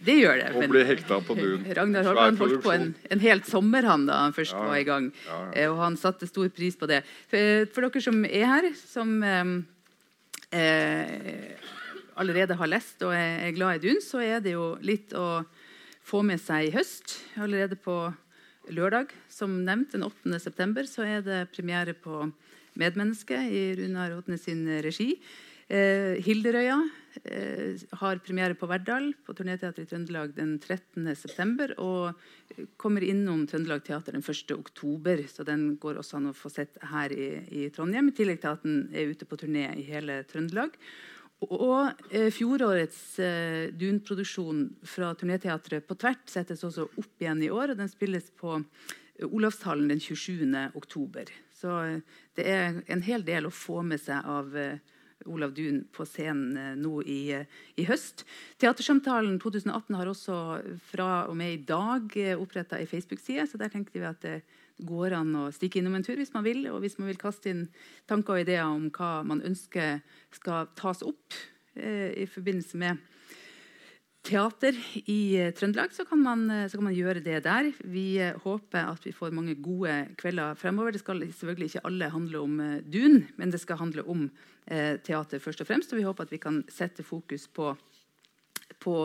Det gjør det. å bli hekta på Dun. Ragnar Holmen holdt på en, en hel sommer han da han først Ja, var i gang. ja, ja. Eh, Og han satte stor pris på det. For, for dere som er her, som eh, eh, allerede har lest og er, glad i Dun, så er det jo litt å få med seg i høst. Allerede på lørdag, som nevnt, den 8. september, så er det premiere på Medmenneske i Runar Odne sin regi. Eh, Hilderøya eh, har premiere på Verdal på Turnéteatret i Trøndelag den 13.9. Og kommer innom Trøndelag Teater den 1. oktober. Så den går også an å få sett her i, i Trondheim. I tillegg til at den er ute på turné i hele Trøndelag. Og eh, fjorårets eh, Dun-produksjon fra Turnéteatret på Tvert settes også opp igjen i år. og Den spilles på eh, Olavshallen den 27. oktober. Så eh, det er en hel del å få med seg av eh, Olav Duun på scenen eh, nå i, i høst. Teatersamtalen 2018 har også fra og med i dag oppretta ei Facebook-side. så der tenkte vi at det går an å stikke innom en tur hvis man vil. Og hvis man vil kaste inn tanker og ideer om hva man ønsker skal tas opp eh, i forbindelse med teater i eh, Trøndelag, så kan, man, eh, så kan man gjøre det der. Vi eh, håper at vi får mange gode kvelder fremover. Det skal selvfølgelig ikke alle handle om Dun, men det skal handle om eh, teater først og fremst. Og vi håper at vi kan sette fokus på, på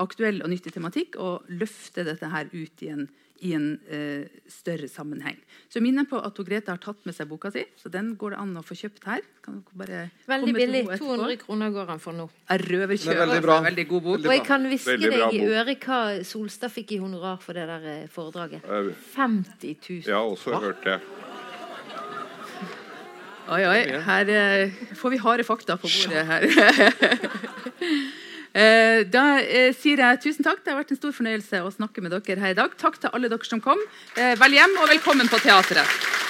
aktuell og nyttig tematikk og løfte dette her ut i en, i en eh, større sammenheng. Så minner på at Grete har tatt med seg boka si, så den går det an å få kjøpt her. Kan dere bare Veldig komme billig. henne 200 kroner går han for nå. Er Røverkjøp. Det er veldig bra. Veldig god bok. Og jeg kan hviske deg i øret hva Solstad fikk i honorar for det der eh, foredraget. Eh, 50 000. Jeg har også hørt det. Oi, oi. Her eh, får vi harde fakta på bordet her. Eh, da eh, sier jeg tusen takk. Det har vært en stor fornøyelse å snakke med dere her i dag. Takk til alle dere som kom. Eh, vel hjem og velkommen på teatret.